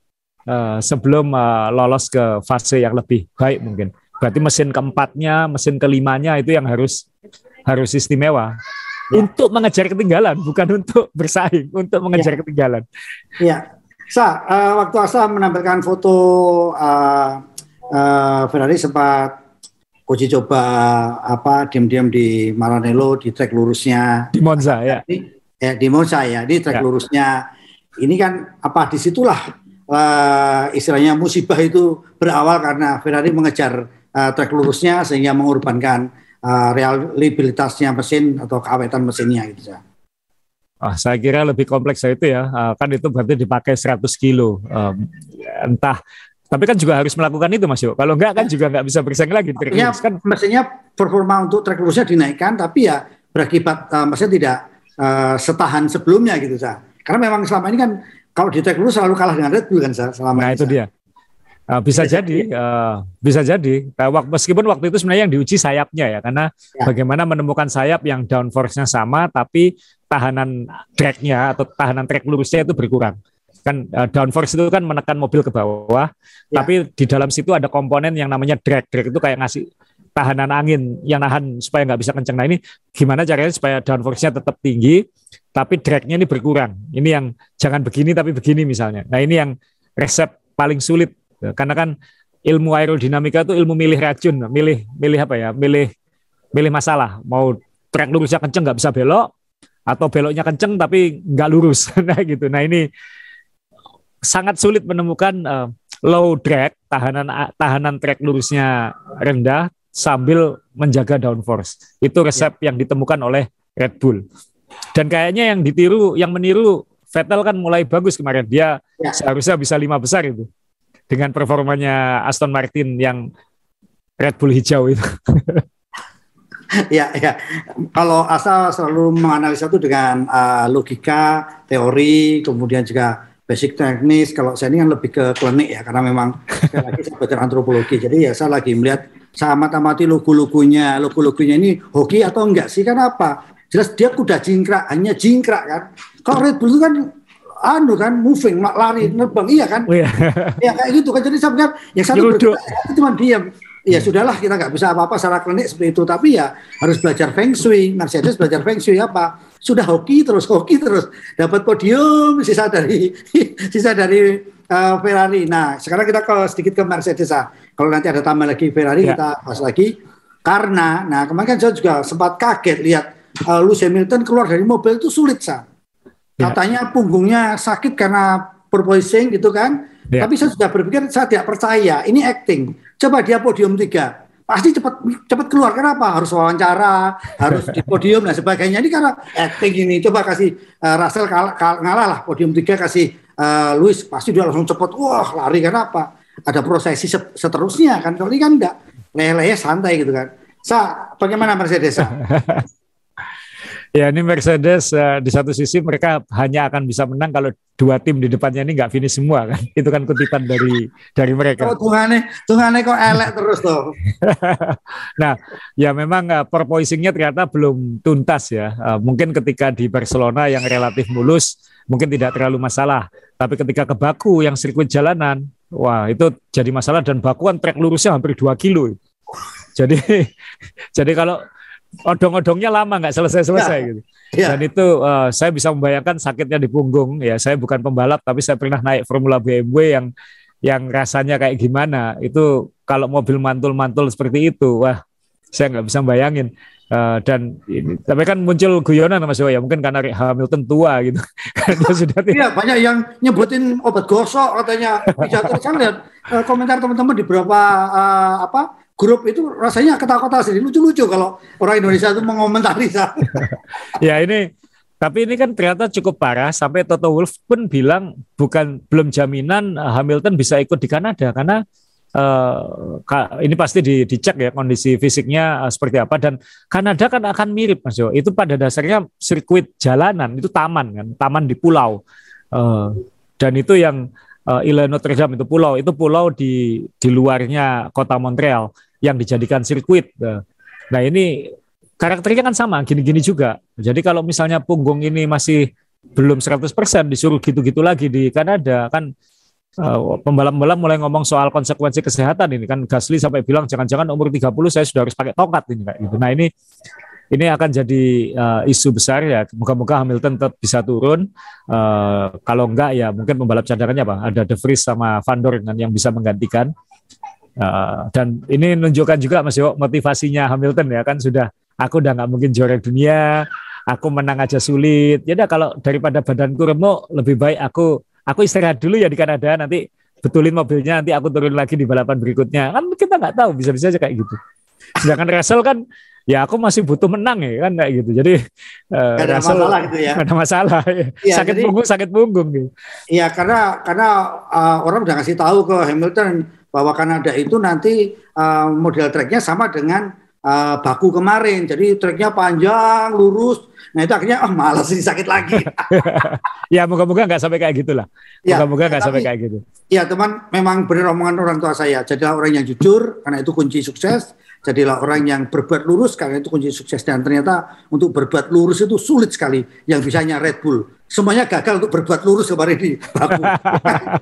uh, sebelum uh, lolos ke fase yang lebih baik mungkin. Berarti mesin keempatnya, mesin kelimanya itu yang harus harus istimewa untuk mengejar ketinggalan, bukan untuk bersaing, untuk mengejar ya. ketinggalan. Iya. Sa, uh, waktu Asa menampilkan foto uh, uh, Ferrari sempat Koji coba apa diam-diam di Maranello di trek lurusnya di Monza ya. Di, ya di Monza ya, di trek ya. lurusnya. Ini kan apa di situlah uh, istilahnya musibah itu berawal karena Ferrari mengejar uh, trek lurusnya sehingga mengorbankan uh, reliabilitasnya mesin atau keawetan mesinnya gitu ya. Ah, saya kira lebih kompleks itu ya. Uh, kan itu berarti dipakai 100 kilo. Um, entah tapi kan juga harus melakukan itu Mas Yo. Kalau enggak kan juga enggak bisa bersaing lagi. Ya, kan mesinnya performa untuk track lurusnya dinaikkan, tapi ya berakibat uh, mesin tidak uh, setahan sebelumnya gitu sa. Karena memang selama ini kan kalau di track lurus selalu kalah dengan Red Bull kan sa, selama Nah ini, itu dia. Uh, bisa jadi, uh, bisa jadi. Uh, meskipun waktu itu sebenarnya yang diuji sayapnya ya, karena ya. bagaimana menemukan sayap yang downforce-nya sama, tapi tahanan drag-nya atau tahanan track lurusnya itu berkurang. Kan uh, downforce itu kan menekan mobil ke bawah, ya. tapi di dalam situ ada komponen yang namanya drag. Drag itu kayak ngasih tahanan angin yang nahan supaya nggak bisa kenceng. Nah ini gimana caranya supaya downforce-nya tetap tinggi, tapi drag-nya ini berkurang. Ini yang jangan begini tapi begini misalnya. Nah ini yang resep paling sulit karena kan ilmu aerodinamika itu ilmu milih racun, milih milih apa ya? Milih milih masalah. Mau trek lurusnya kenceng nggak bisa belok atau beloknya kenceng tapi nggak lurus. nah gitu. Nah ini sangat sulit menemukan uh, low drag tahanan tahanan trek lurusnya rendah sambil menjaga downforce. Itu resep ya. yang ditemukan oleh Red Bull. Dan kayaknya yang ditiru, yang meniru Vettel kan mulai bagus kemarin. Dia ya. seharusnya bisa lima besar itu dengan performanya Aston Martin yang Red Bull hijau itu. ya, ya. Kalau Asa selalu menganalisa itu dengan uh, logika, teori, kemudian juga basic teknis. Kalau saya ini kan lebih ke klinik ya, karena memang saya lagi saya belajar antropologi. Jadi ya saya lagi melihat saya amati logo-logonya, logo-logonya ini hoki atau enggak sih? Karena apa? Jelas dia kuda jingkrak, hanya jingkrak kan. Kalau Red Bull itu kan anu kan moving mak lari nerbang iya kan? Oh, iya. ya kayak gitu kan. Jadi sebenarnya yang satu itu cuma diam. Ya hmm. sudahlah kita nggak bisa apa-apa secara klinik seperti itu. Tapi ya harus belajar feng shui. Mercedes belajar feng shui apa? Sudah hoki terus hoki terus. Dapat podium sisa dari sisa dari uh, Ferrari. Nah sekarang kita ke sedikit ke Mercedes ah. Kalau nanti ada tambah lagi Ferrari ya. kita bahas lagi. Karena nah kemarin kan saya juga sempat kaget lihat uh, Lewis Hamilton keluar dari mobil itu sulit sa. Ya. Katanya punggungnya sakit karena purposing gitu kan. Ya. Tapi saya sudah berpikir saya tidak percaya. Ini acting. Coba dia podium tiga. Pasti cepat cepat keluar. Kenapa? Harus wawancara harus di podium dan sebagainya. Ini karena acting ini. Coba kasih uh, Russell kalah, kalah, ngalah lah. Podium tiga kasih uh, Luis pasti dia langsung cepat wah lari. Kenapa? Ada prosesi seterusnya kan. Kalau ini kan enggak. Leleh santai gitu kan. Sa bagaimana Mercedes? Ya ini Mercedes uh, di satu sisi mereka hanya akan bisa menang kalau dua tim di depannya ini nggak finish semua kan. Itu kan kutipan dari dari mereka. Oh Tuhane, Tuhane kok elek terus tuh. nah ya memang uh, perpoisingnya ternyata belum tuntas ya. Uh, mungkin ketika di Barcelona yang relatif mulus mungkin tidak terlalu masalah. Tapi ketika ke Baku yang sirkuit jalanan, wah itu jadi masalah dan Baku kan trek lurusnya hampir dua kilo. Jadi jadi kalau odong-odongnya lama nggak selesai-selesai ya. gitu. Ya. Dan itu uh, saya bisa membayangkan sakitnya di punggung ya. Saya bukan pembalap tapi saya pernah naik Formula BMW yang yang rasanya kayak gimana. Itu kalau mobil mantul-mantul seperti itu, wah saya nggak bisa bayangin. Uh, dan ini, tapi kan muncul guyonan Mas ya mungkin karena Hamilton tua gitu karena sudah iya banyak yang nyebutin obat gosok katanya bisa saya lihat uh, komentar teman-teman di beberapa uh, apa grup itu rasanya ketawa-ketawa sih lucu-lucu kalau orang Indonesia itu mengomentari. Ya ini tapi ini kan ternyata cukup parah. Sampai Toto Wolff pun bilang bukan belum jaminan Hamilton bisa ikut di Kanada. Karena uh, ini pasti di, dicek ya kondisi fisiknya uh, seperti apa. Dan Kanada kan akan mirip Mas Jo. Itu pada dasarnya sirkuit jalanan itu taman kan, taman di pulau. Uh, dan itu yang uh, Ile Notre Dame itu pulau, itu pulau di di luarnya kota Montreal yang dijadikan sirkuit. Nah ini karakternya kan sama, gini-gini juga. Jadi kalau misalnya punggung ini masih belum 100% disuruh gitu-gitu lagi di Kanada kan uh, pembalap-pembalap mulai ngomong soal konsekuensi kesehatan ini kan Gasly sampai bilang jangan-jangan umur 30 saya sudah harus pakai tongkat ini kayak gitu. Nah ini ini akan jadi uh, isu besar ya. Moga-moga Hamilton tetap bisa turun. Uh, kalau enggak ya mungkin pembalap cadangannya apa? Ada De Vries sama Van Dorn yang bisa menggantikan. Uh, dan ini menunjukkan juga Mas Yo motivasinya Hamilton ya kan sudah aku udah nggak mungkin juara dunia, aku menang aja sulit. Ya kalau daripada badanku remuk lebih baik aku aku istirahat dulu ya di Kanada nanti betulin mobilnya nanti aku turun lagi di balapan berikutnya. Kan kita nggak tahu bisa-bisa aja kayak gitu. Sedangkan Russell kan ya aku masih butuh menang ya kan kayak gitu. Jadi uh, ada Russell, masalah gitu ya. Ada masalah. Ya, sakit jadi, punggung sakit punggung gitu. Iya karena karena uh, orang udah ngasih tahu ke Hamilton bahwa Kanada itu nanti uh, model treknya sama dengan uh, baku kemarin. Jadi treknya panjang, lurus. Nah itu akhirnya oh malas ini sakit lagi. ya moga-moga nggak sampai kayak gitulah. Ya, moga-moga nggak ya, sampai kayak gitu. Ya teman, memang benar omongan orang tua saya. Jadilah orang yang jujur karena itu kunci sukses. Jadilah orang yang berbuat lurus karena itu kunci sukses. Dan ternyata untuk berbuat lurus itu sulit sekali. Yang bisanya Red Bull. Semuanya gagal untuk berbuat lurus kemarin di baku.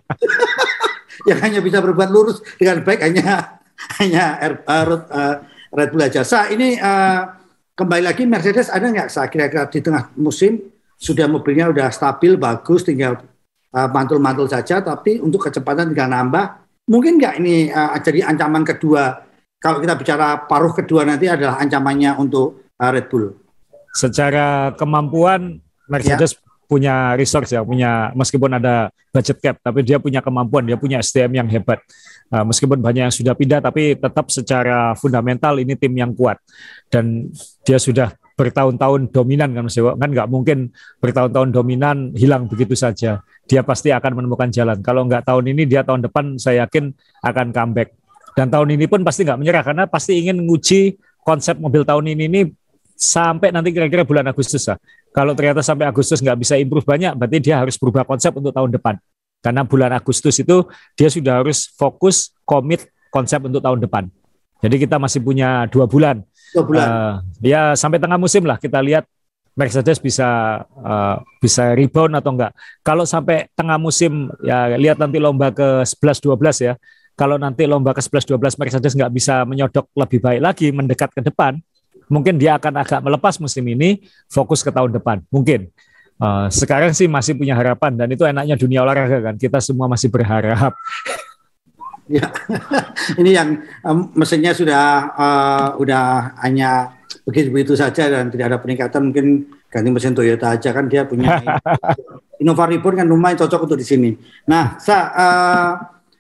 yang hanya bisa berbuat lurus dengan baik hanya hanya Air, uh, uh, Red Bull aja. Sa ini uh, kembali lagi Mercedes ada nggak saya kira-kira di tengah musim sudah mobilnya sudah stabil bagus tinggal uh, mantul-mantul saja tapi untuk kecepatan tinggal nambah mungkin nggak ini uh, jadi ancaman kedua kalau kita bicara paruh kedua nanti adalah ancamannya untuk uh, Red Bull. Secara kemampuan Mercedes ya punya resource ya, punya meskipun ada budget cap, tapi dia punya kemampuan, dia punya SDM yang hebat. Uh, meskipun banyak yang sudah pindah, tapi tetap secara fundamental ini tim yang kuat dan dia sudah bertahun-tahun dominan kan Mas kan nggak mungkin bertahun-tahun dominan hilang begitu saja. Dia pasti akan menemukan jalan. Kalau nggak tahun ini, dia tahun depan saya yakin akan comeback. Dan tahun ini pun pasti nggak menyerah karena pasti ingin menguji konsep mobil tahun ini ini sampai nanti kira-kira bulan Agustus lah. Kalau ternyata sampai Agustus nggak bisa improve banyak, berarti dia harus berubah konsep untuk tahun depan. Karena bulan Agustus itu dia sudah harus fokus, komit konsep untuk tahun depan. Jadi kita masih punya dua bulan. Dua bulan. Uh, ya sampai tengah musim lah kita lihat Mercedes bisa uh, bisa rebound atau enggak. Kalau sampai tengah musim ya lihat nanti lomba ke 11 12 ya. Kalau nanti lomba ke 11 12 Mercedes nggak bisa menyodok lebih baik lagi mendekat ke depan, mungkin dia akan agak melepas musim ini, fokus ke tahun depan. Mungkin. Uh, sekarang sih masih punya harapan dan itu enaknya dunia olahraga kan. Kita semua masih berharap. Ya, ini yang um, mesinnya sudah uh, udah hanya begitu-begitu saja dan tidak ada peningkatan mungkin ganti mesin Toyota aja kan dia punya Innova Reborn kan lumayan cocok untuk di sini. Nah, sa, uh,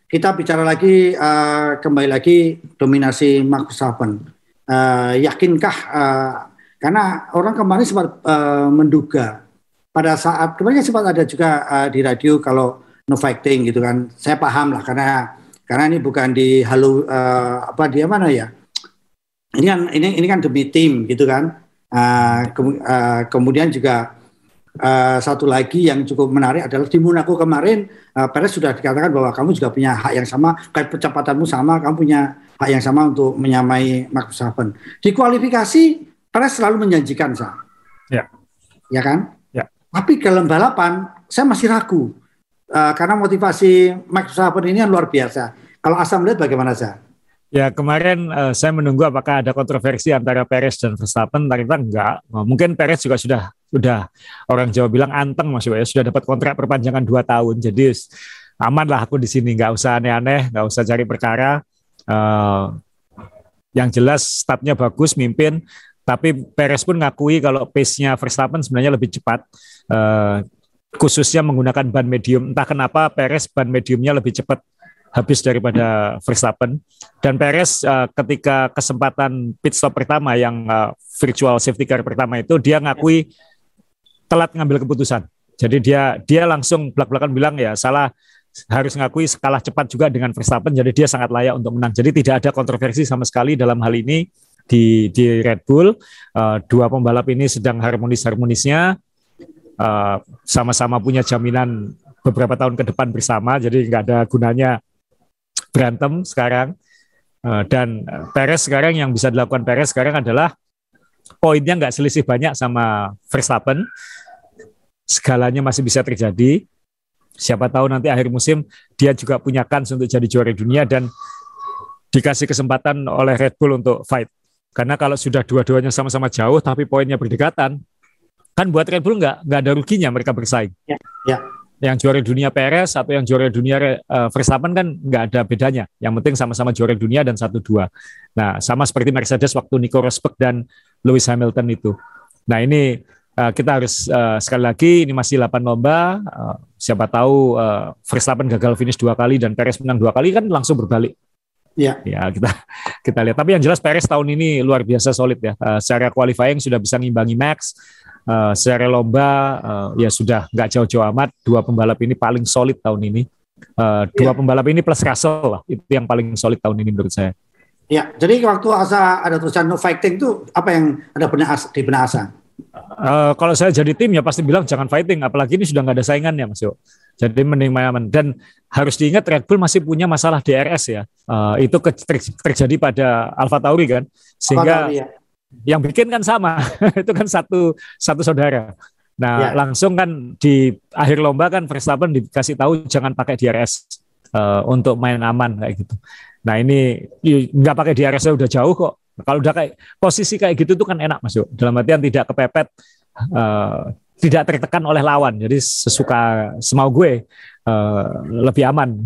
kita bicara lagi uh, kembali lagi dominasi Max Verstappen. Uh, yakinkah uh, karena orang kemarin sempat uh, menduga pada saat kemarin sempat ada juga uh, di radio kalau no fighting gitu kan. Saya paham lah karena karena ini bukan di halu uh, apa dia mana ya ini kan ini ini kan demi tim gitu kan. Uh, ke, uh, kemudian juga uh, satu lagi yang cukup menarik adalah di Monaco kemarin uh, Perez sudah dikatakan bahwa kamu juga punya hak yang sama, kayak kecepatanmu sama, kamu punya hak yang sama untuk menyamai Max Verstappen. Di kualifikasi Perez selalu menjanjikan sah. Ya. Ya kan? Ya. Tapi dalam balapan saya masih ragu. Uh, karena motivasi Max Verstappen ini yang luar biasa. Kalau Asam lihat bagaimana sah? Ya kemarin uh, saya menunggu apakah ada kontroversi antara Perez dan Verstappen, ternyata enggak. Nah, mungkin Perez juga sudah sudah orang Jawa bilang anteng mas ya sudah dapat kontrak perpanjangan dua tahun, jadi aman lah aku di sini, nggak usah aneh-aneh, nggak usah cari perkara. Uh, yang jelas startnya bagus, mimpin, tapi Perez pun ngakui kalau pace-nya Verstappen sebenarnya lebih cepat. Uh, khususnya menggunakan ban medium. Entah kenapa Perez ban mediumnya lebih cepat habis daripada Verstappen dan Perez uh, ketika kesempatan pit stop pertama yang uh, virtual safety car pertama itu dia ngakui telat ngambil keputusan. Jadi dia dia langsung belak-belakan bilang ya salah harus ngakui kalah cepat juga dengan Verstappen jadi dia sangat layak untuk menang. Jadi tidak ada kontroversi sama sekali dalam hal ini di di Red Bull. Uh, dua pembalap ini sedang harmonis-harmonisnya uh, sama-sama punya jaminan beberapa tahun ke depan bersama jadi nggak ada gunanya berantem sekarang. Uh, dan eh, Perez sekarang yang bisa dilakukan Perez sekarang adalah poinnya nggak selisih banyak sama Verstappen. Segalanya masih bisa terjadi. Siapa tahu nanti akhir musim dia juga punya kans untuk jadi juara dunia dan dikasih kesempatan oleh Red Bull untuk fight. Karena kalau sudah dua-duanya sama-sama jauh tapi poinnya berdekatan kan buat Red Bull nggak nggak ada ruginya mereka bersaing. Ya, ya yang juara dunia Perez atau yang juara dunia uh, Verstappen kan nggak ada bedanya. Yang penting sama-sama juara dunia dan satu dua. Nah sama seperti Mercedes waktu Nico Rosberg dan Lewis Hamilton itu. Nah ini uh, kita harus uh, sekali lagi ini masih 8 lomba. Uh, siapa tahu uh, Verstappen gagal finish dua kali dan Perez menang dua kali kan langsung berbalik. Ya. ya kita kita lihat. Tapi yang jelas Perez tahun ini luar biasa solid ya. Uh, secara qualifying sudah bisa ngimbangi Max uh, secara lomba uh, ya sudah nggak jauh-jauh amat dua pembalap ini paling solid tahun ini uh, dua yeah. pembalap ini plus Russell lah itu yang paling solid tahun ini menurut saya. Ya, jadi waktu Asa ada tulisan no fighting itu apa yang ada benar di benar Asa? Uh, kalau saya jadi tim ya pasti bilang jangan fighting, apalagi ini sudah nggak ada saingannya Mas Yo. Jadi mending main dan harus diingat Red Bull masih punya masalah DRS ya. Uh, itu ke, ter, terjadi pada Alfa Tauri kan, sehingga Tauri, ya yang bikin kan sama itu kan satu satu saudara. Nah ya. langsung kan di akhir lomba kan Verstappen dikasih tahu jangan pakai DRS uh, untuk main aman kayak gitu. Nah ini nggak pakai DRS udah jauh kok. Kalau udah kayak posisi kayak gitu tuh kan enak masuk dalam artian tidak kepepet uh, tidak tertekan oleh lawan. Jadi sesuka semau gue uh, lebih aman.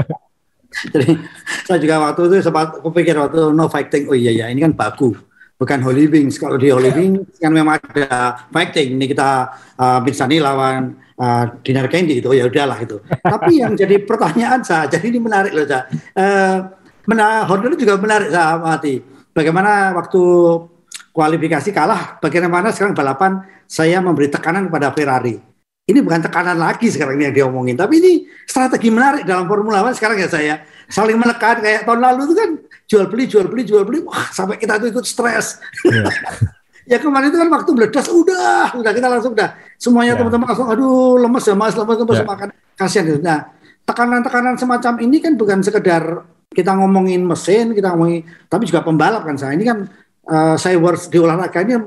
Jadi saya juga waktu itu sempat kupikir waktu no fighting. Oh iya ya ini kan baku bukan Holy Wings. Kalau di Holy Wings kan memang ada fighting. Ini kita uh, Binsani lawan uh, Dinar Candy itu ya udahlah itu. Tapi yang jadi pertanyaan saya, jadi ini menarik loh saya. Uh, mena Honda juga menarik saya mati. Bagaimana waktu kualifikasi kalah, bagaimana sekarang balapan saya memberi tekanan kepada Ferrari. Ini bukan tekanan lagi sekarang ini yang diomongin, tapi ini strategi menarik dalam Formula One sekarang ya saya saling menekan kayak tahun lalu itu kan jual beli jual beli jual beli wah sampai kita tuh ikut stres. Yeah. ya kemarin itu kan waktu meledas udah udah kita langsung udah. Semuanya yeah. teman-teman langsung aduh lemes ya mas lemes lemes yeah. makan. Kasihan gitu. Nah tekanan-tekanan semacam ini kan bukan sekedar kita ngomongin mesin kita ngomongin tapi juga pembalap kan. Saya ini kan uh, saya works di olahraga ini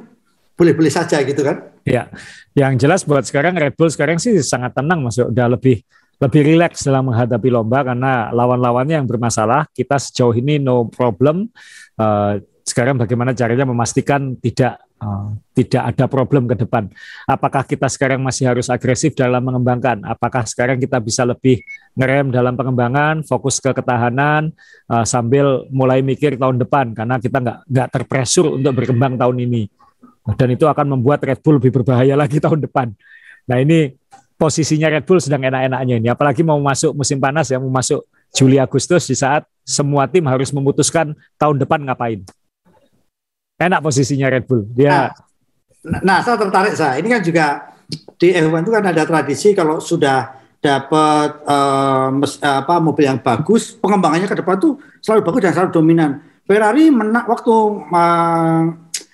boleh-boleh saja gitu kan. Ya yang jelas buat sekarang Red Bull sekarang sih sangat tenang masuk udah lebih lebih rileks dalam menghadapi lomba karena lawan-lawannya yang bermasalah. Kita sejauh ini no problem. Uh, sekarang bagaimana caranya memastikan tidak uh, tidak ada problem ke depan. Apakah kita sekarang masih harus agresif dalam mengembangkan? Apakah sekarang kita bisa lebih ngerem dalam pengembangan, fokus ke ketahanan uh, sambil mulai mikir tahun depan karena kita nggak nggak terpresur untuk berkembang tahun ini. Dan itu akan membuat Red Bull lebih berbahaya lagi tahun depan. Nah ini posisinya Red Bull sedang enak-enaknya ini. Apalagi mau masuk musim panas ya, mau masuk Juli Agustus di saat semua tim harus memutuskan tahun depan ngapain. Enak posisinya Red Bull. Dia Nah, nah saya tertarik saya. Ini kan juga di F1 itu kan ada tradisi kalau sudah dapat uh, apa mobil yang bagus, pengembangannya ke depan tuh selalu bagus dan selalu dominan. Ferrari menang waktu uh,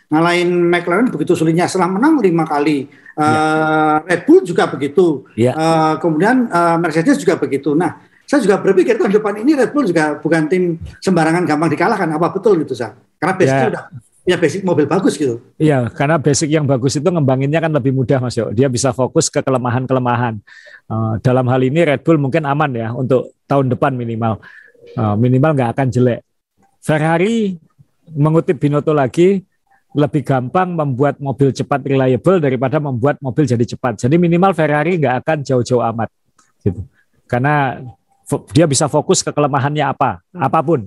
ngalahin McLaren begitu sulitnya setelah menang lima kali. Uh. Red Bull juga begitu. Ya. Uh, kemudian uh, Mercedes juga begitu. Nah, saya juga berpikir tahun depan ini Red Bull juga bukan tim sembarangan gampang dikalahkan. Apa betul gitu, saya? Karena basicnya ya. udah ya basic mobil bagus gitu. Iya, karena basic yang bagus itu ngembanginnya kan lebih mudah Mas Yo. Dia bisa fokus ke kelemahan-kelemahan. Uh, dalam hal ini Red Bull mungkin aman ya untuk tahun depan minimal. Uh, minimal nggak akan jelek. Ferrari mengutip Binotto lagi lebih gampang membuat mobil cepat reliable daripada membuat mobil jadi cepat. Jadi minimal Ferrari nggak akan jauh-jauh amat gitu. Karena dia bisa fokus ke kelemahannya apa, apa pun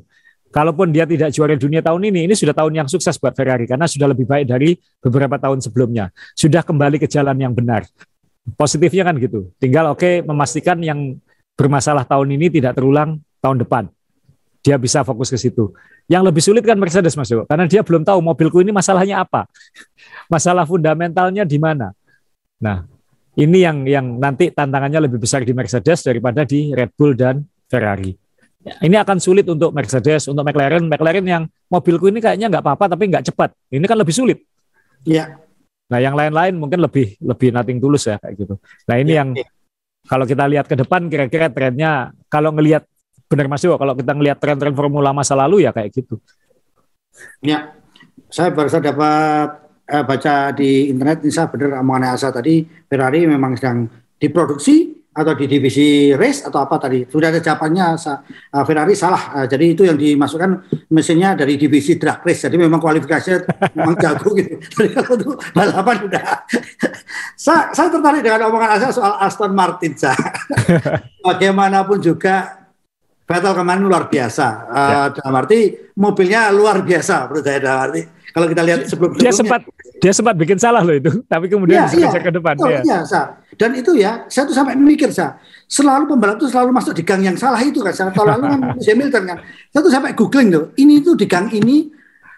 kalaupun dia tidak juara dunia tahun ini, ini sudah tahun yang sukses buat Ferrari karena sudah lebih baik dari beberapa tahun sebelumnya. Sudah kembali ke jalan yang benar. Positifnya kan gitu. Tinggal oke okay, memastikan yang bermasalah tahun ini tidak terulang tahun depan. Dia bisa fokus ke situ. Yang lebih sulit kan Mercedes Mas Joko, karena dia belum tahu mobilku ini masalahnya apa. Masalah fundamentalnya di mana. Nah, ini yang yang nanti tantangannya lebih besar di Mercedes daripada di Red Bull dan Ferrari. Ini akan sulit untuk Mercedes, untuk McLaren. McLaren yang mobilku ini kayaknya nggak apa-apa tapi nggak cepat. Ini kan lebih sulit. Iya. Nah yang lain-lain mungkin lebih lebih nating tulus ya kayak gitu. Nah ini ya, yang ya. kalau kita lihat ke depan kira-kira trennya kalau ngelihat benar Mas Yo, kalau kita ngelihat tren-tren formula masa lalu ya kayak gitu. Ya, saya baru saja dapat eh, baca di internet ini saya benar omongan Asa tadi Ferrari memang sedang diproduksi atau di divisi race atau apa tadi. Sudah ada jawabannya uh, Ferrari salah. Uh, jadi itu yang dimasukkan mesinnya dari divisi drag race. Jadi memang kualifikasinya memang jago gitu. Jadi kalau itu balapan udah. Saya, saya tertarik dengan omongan Asa soal Aston Martin sa. bagaimanapun juga Vettel kemarin luar biasa uh, ya. dalam arti mobilnya luar biasa menurut saya dalam arti kalau kita lihat sebelum dia sempat dia sempat bikin salah loh itu, tapi kemudian ya, bisa ya. ke depan. Oh, ya. Iya, sa. Dan itu ya, saya tuh sampai mikir sa, selalu pembalap itu selalu masuk di gang yang salah itu kan. Tahun lalu kan Hamilton kan. Saya tuh sampai googling tuh, ini tuh di gang ini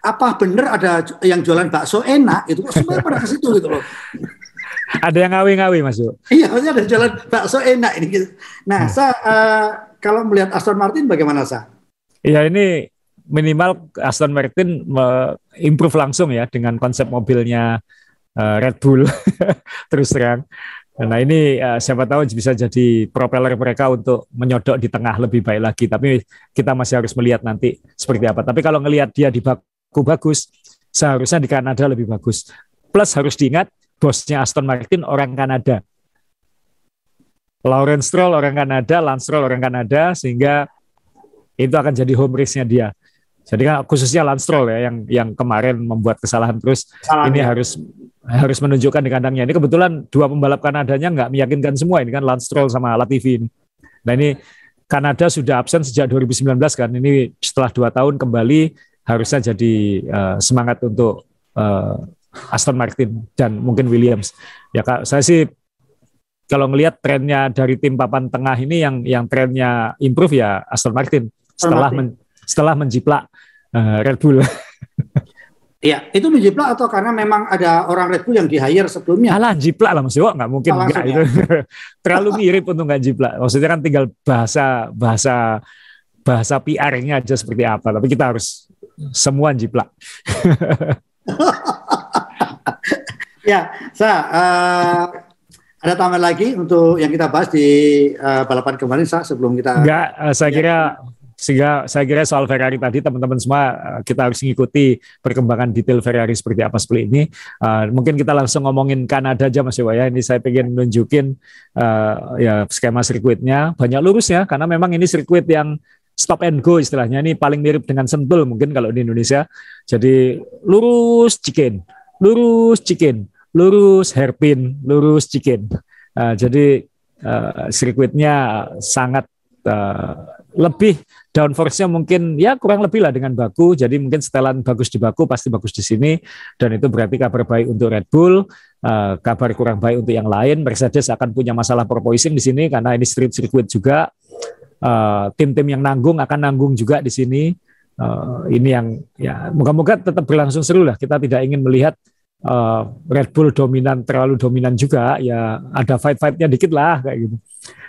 apa bener ada yang jualan bakso enak itu kok semua pada ke situ gitu loh. Ada yang ngawi-ngawi masuk. Iya, maksudnya ada jualan bakso enak ini gitu. Nah, hmm. saya uh, kalau melihat Aston Martin bagaimana sa? Iya ini minimal Aston Martin improve langsung ya dengan konsep mobilnya uh, Red Bull terus terang. Nah ini uh, siapa tahu bisa jadi propeller mereka untuk menyodok di tengah lebih baik lagi. Tapi kita masih harus melihat nanti seperti apa. Tapi kalau ngelihat dia di baku bagus, seharusnya di Kanada lebih bagus. Plus harus diingat bosnya Aston Martin orang Kanada. Lawrence Stroll orang Kanada, Lance Stroll orang Kanada, sehingga itu akan jadi home race-nya dia. Jadi kan khususnya Lance Stroll ya yang yang kemarin membuat kesalahan terus Salah ini ya. harus harus menunjukkan di kandangnya. Ini kebetulan dua pembalap Kanadanya nggak meyakinkan semua ini kan Lance Stroll sama Latifi ini. Nah ini Kanada sudah absen sejak 2019 kan. Ini setelah dua tahun kembali harusnya jadi uh, semangat untuk uh, Aston Martin dan mungkin Williams. Ya kak, saya sih kalau melihat trennya dari tim papan tengah ini yang yang trennya improve ya Aston Martin setelah Men, setelah menjiplak uh, Red Bull. Iya, itu menjiplak atau karena memang ada orang Red Bull yang di hire sebelumnya? Alah, jiplak lah Mas Yo, nggak mungkin oh, enggak itu. Terlalu mirip untuk nggak jiplak. Maksudnya kan tinggal bahasa bahasa bahasa PR-nya aja seperti apa, tapi kita harus semua jiplak. ya, saya uh, ada tambahan lagi untuk yang kita bahas di uh, balapan kemarin, Sa, sebelum kita. Enggak, uh, saya kira sehingga saya kira soal Ferrari tadi teman-teman semua eh, kita harus mengikuti perkembangan detail Ferrari seperti apa seperti ini. Uh, mungkin kita langsung ngomongin Kanada aja Mas Iwa ya. Ini saya pengen nunjukin uh, ya skema sirkuitnya banyak lurus ya karena memang ini sirkuit yang stop and go istilahnya ini paling mirip dengan Sentul mungkin kalau di Indonesia. Jadi lurus chicken, lurus chicken, lurus hairpin, lurus chicken. Uh, jadi uh, sirkuitnya sangat uh, lebih downforce-nya mungkin ya kurang lebih lah dengan Baku. Jadi mungkin setelan bagus di Baku pasti bagus di sini dan itu berarti kabar baik untuk Red Bull, uh, kabar kurang baik untuk yang lain. Mercedes akan punya masalah proposing di sini karena ini street circuit juga. Uh, tim-tim yang nanggung akan nanggung juga di sini. Uh, ini yang ya moga-moga tetap berlangsung seru lah. Kita tidak ingin melihat uh, Red Bull dominan terlalu dominan juga. Ya ada fight-fightnya dikit lah kayak gitu.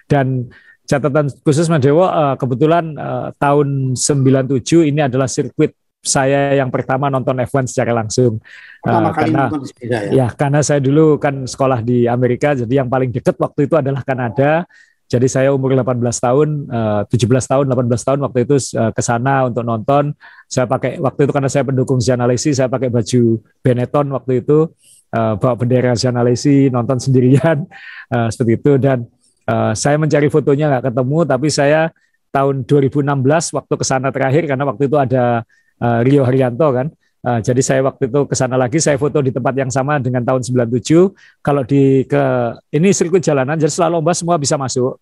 Dan catatan khusus Mas Dewo uh, kebetulan uh, tahun 97 ini adalah sirkuit saya yang pertama nonton F1 secara langsung. uh, karena ya? ya karena saya dulu kan sekolah di Amerika jadi yang paling dekat waktu itu adalah Kanada. Jadi saya umur 18 tahun, uh, 17 tahun, 18 tahun waktu itu uh, ke sana untuk nonton. Saya pakai waktu itu karena saya pendukung Zianalesi, saya pakai baju Benetton waktu itu, uh, bawa bendera Zianalesi, nonton sendirian uh, seperti itu dan Uh, saya mencari fotonya nggak ketemu, tapi saya tahun 2016 waktu ke sana terakhir karena waktu itu ada uh, Rio Haryanto kan. Uh, jadi saya waktu itu ke sana lagi, saya foto di tempat yang sama dengan tahun 97. Kalau di ke ini sirkuit jalanan, jadi setelah lomba semua bisa masuk.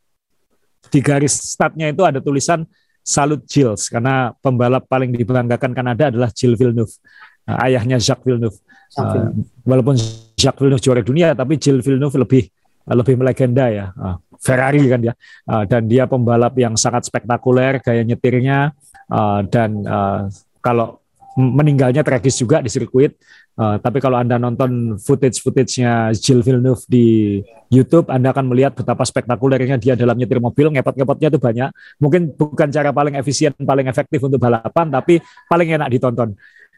Di garis startnya itu ada tulisan Salut Gilles karena pembalap paling dibanggakan Kanada adalah Gilles Villeneuve, uh, ayahnya Jacques Villeneuve. Uh, walaupun Jacques Villeneuve juara dunia, tapi Gilles Villeneuve lebih lebih melegenda ya. Uh, Ferrari kan ya, uh, dan dia pembalap yang sangat spektakuler gaya nyetirnya uh, dan uh, kalau meninggalnya tragis juga di sirkuit. Uh, tapi kalau anda nonton footage-footage-nya Jill Villeneuve di YouTube, anda akan melihat betapa spektakulernya dia dalam nyetir mobil. Ngepot-ngepotnya itu banyak. Mungkin bukan cara paling efisien, paling efektif untuk balapan, tapi paling enak ditonton.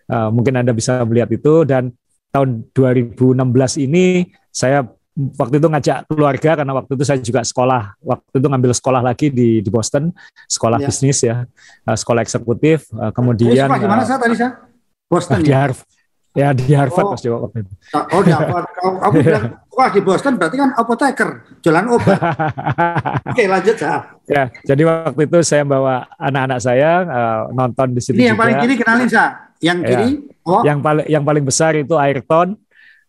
Uh, mungkin anda bisa melihat itu dan tahun 2016 ini saya waktu itu ngajak keluarga karena waktu itu saya juga sekolah waktu itu ngambil sekolah lagi di di Boston sekolah ya. bisnis ya uh, sekolah eksekutif uh, kemudian di mana uh, saya tadi saya Boston di ya? Harvard ya di Harvard oh. pas waktu itu oh di Harvard kamu bilang wah di Boston berarti kan apoteker jualan obat oke lanjut saya ya jadi waktu itu saya bawa anak-anak saya uh, nonton di sini ini yang paling kiri kenalin saya yang ya. kiri oh. yang paling yang paling besar itu Ayrton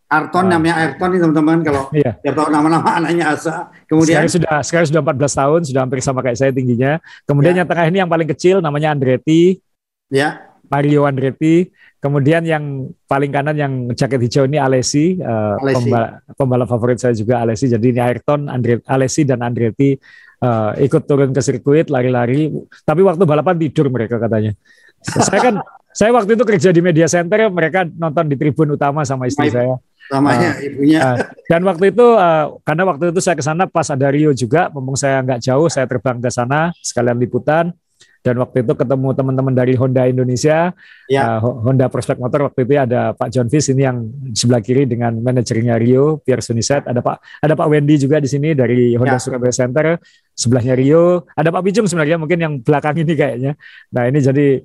Arton uh, namanya Ayrton nih teman-teman kalau iya. ya tahu nama-nama anaknya Asa. Kemudian sekarang sudah sekarang sudah 14 tahun, sudah hampir sama kayak saya tingginya. Kemudian ya. yang tengah ini yang paling kecil namanya Andretti. Ya. Mario Andretti. Kemudian yang paling kanan yang jaket hijau ini Alessi, uh, Alessi. Pembalap, pembalap favorit saya juga Alessi. Jadi ini Ayrton, Andre, Alessi dan Andretti uh, ikut turun ke sirkuit lari-lari. Tapi waktu balapan tidur mereka katanya. saya kan saya waktu itu kerja di media center, mereka nonton di tribun utama sama istri saya namanya uh, ibunya. Uh, dan waktu itu uh, karena waktu itu saya ke sana pas ada Rio juga, mumpung saya nggak jauh, saya terbang ke sana sekalian liputan. Dan waktu itu ketemu teman-teman dari Honda Indonesia, ya. uh, Honda Prospect Motor waktu itu ada Pak John Fish ini yang sebelah kiri dengan manajernya Rio, Pierre Suniset, ada Pak ada Pak Wendy juga di sini dari Honda ya. Surabaya Center, sebelahnya Rio, ada Pak Bijung sebenarnya mungkin yang belakang ini kayaknya. Nah ini jadi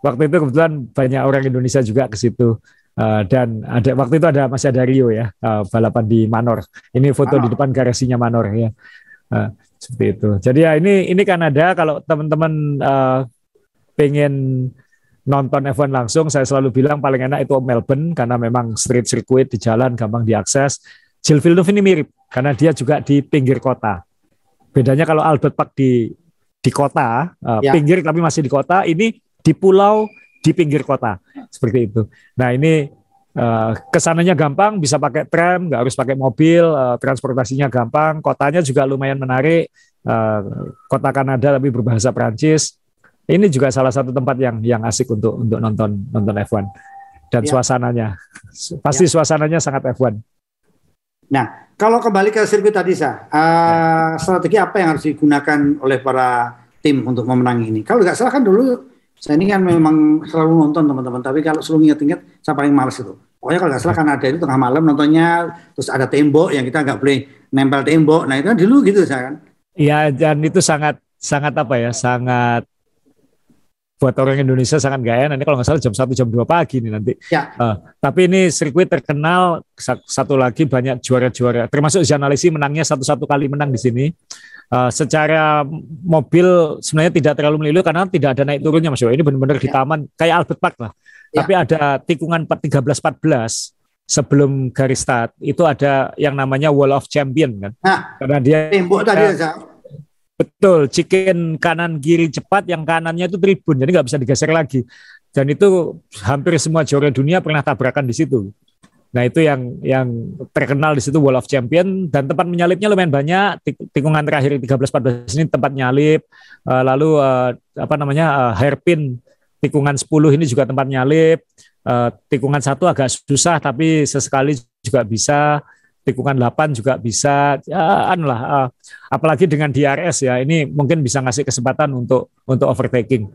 waktu itu kebetulan banyak orang Indonesia juga ke situ. Uh, dan ada waktu itu ada masih ada Rio ya uh, balapan di Manor. Ini foto Manor. di depan garasinya Manor ya. Uh, seperti itu. Jadi ya ini ini Kanada kalau teman-teman uh, pengen nonton F1 langsung saya selalu bilang paling enak itu Melbourne karena memang street circuit di jalan gampang diakses. Jill Villeneuve ini mirip karena dia juga di pinggir kota. Bedanya kalau Albert Park di di kota, uh, ya. pinggir tapi masih di kota, ini di pulau di pinggir kota seperti itu. Nah ini uh, ke sananya gampang, bisa pakai tram, nggak harus pakai mobil, uh, transportasinya gampang, kotanya juga lumayan menarik, uh, kota Kanada tapi berbahasa Prancis. Ini juga salah satu tempat yang yang asik untuk untuk nonton nonton F1 dan ya. suasananya, pasti ya. suasananya sangat F1. Nah, kalau kembali ke sirkuit tadi, sa, uh, ya. strategi apa yang harus digunakan oleh para tim untuk memenangi ini? Kalau nggak salah kan dulu saya ini kan memang selalu nonton teman-teman, tapi kalau selalu inget-inget, saya paling males itu. Pokoknya kalau nggak salah kan ada itu tengah malam nontonnya, terus ada tembok yang kita nggak boleh nempel tembok. Nah itu kan dulu gitu saya kan. Iya dan itu sangat sangat apa ya, sangat buat orang Indonesia sangat gaya nanti kalau nggak salah jam 1 jam 2 pagi nih nanti. Ya. Uh, tapi ini sirkuit terkenal satu lagi banyak juara-juara termasuk Janalisi menangnya satu-satu kali menang di sini. Uh, secara mobil sebenarnya tidak terlalu melulu karena tidak ada naik turunnya Mas Ini benar-benar ya. di taman kayak Albert Park lah. Ya. Tapi ada tikungan 13 14 sebelum garis start itu ada yang namanya Wall of Champion kan. Nah, karena dia tembok tadi uh, Betul, chicken kanan kiri cepat, yang kanannya itu tribun, jadi nggak bisa digeser lagi. Dan itu hampir semua juara dunia pernah tabrakan di situ. Nah itu yang yang terkenal di situ Wall of Champion dan tempat menyalipnya lumayan banyak. Tikungan terakhir 13-14 ini tempat nyalip. Uh, lalu uh, apa namanya uh, hairpin tikungan 10 ini juga tempat nyalip. Tikungan satu agak susah tapi sesekali juga bisa. Tikungan 8 juga bisa. Ya, lah. Uh, apalagi dengan DRS ya ini mungkin bisa ngasih kesempatan untuk untuk overtaking.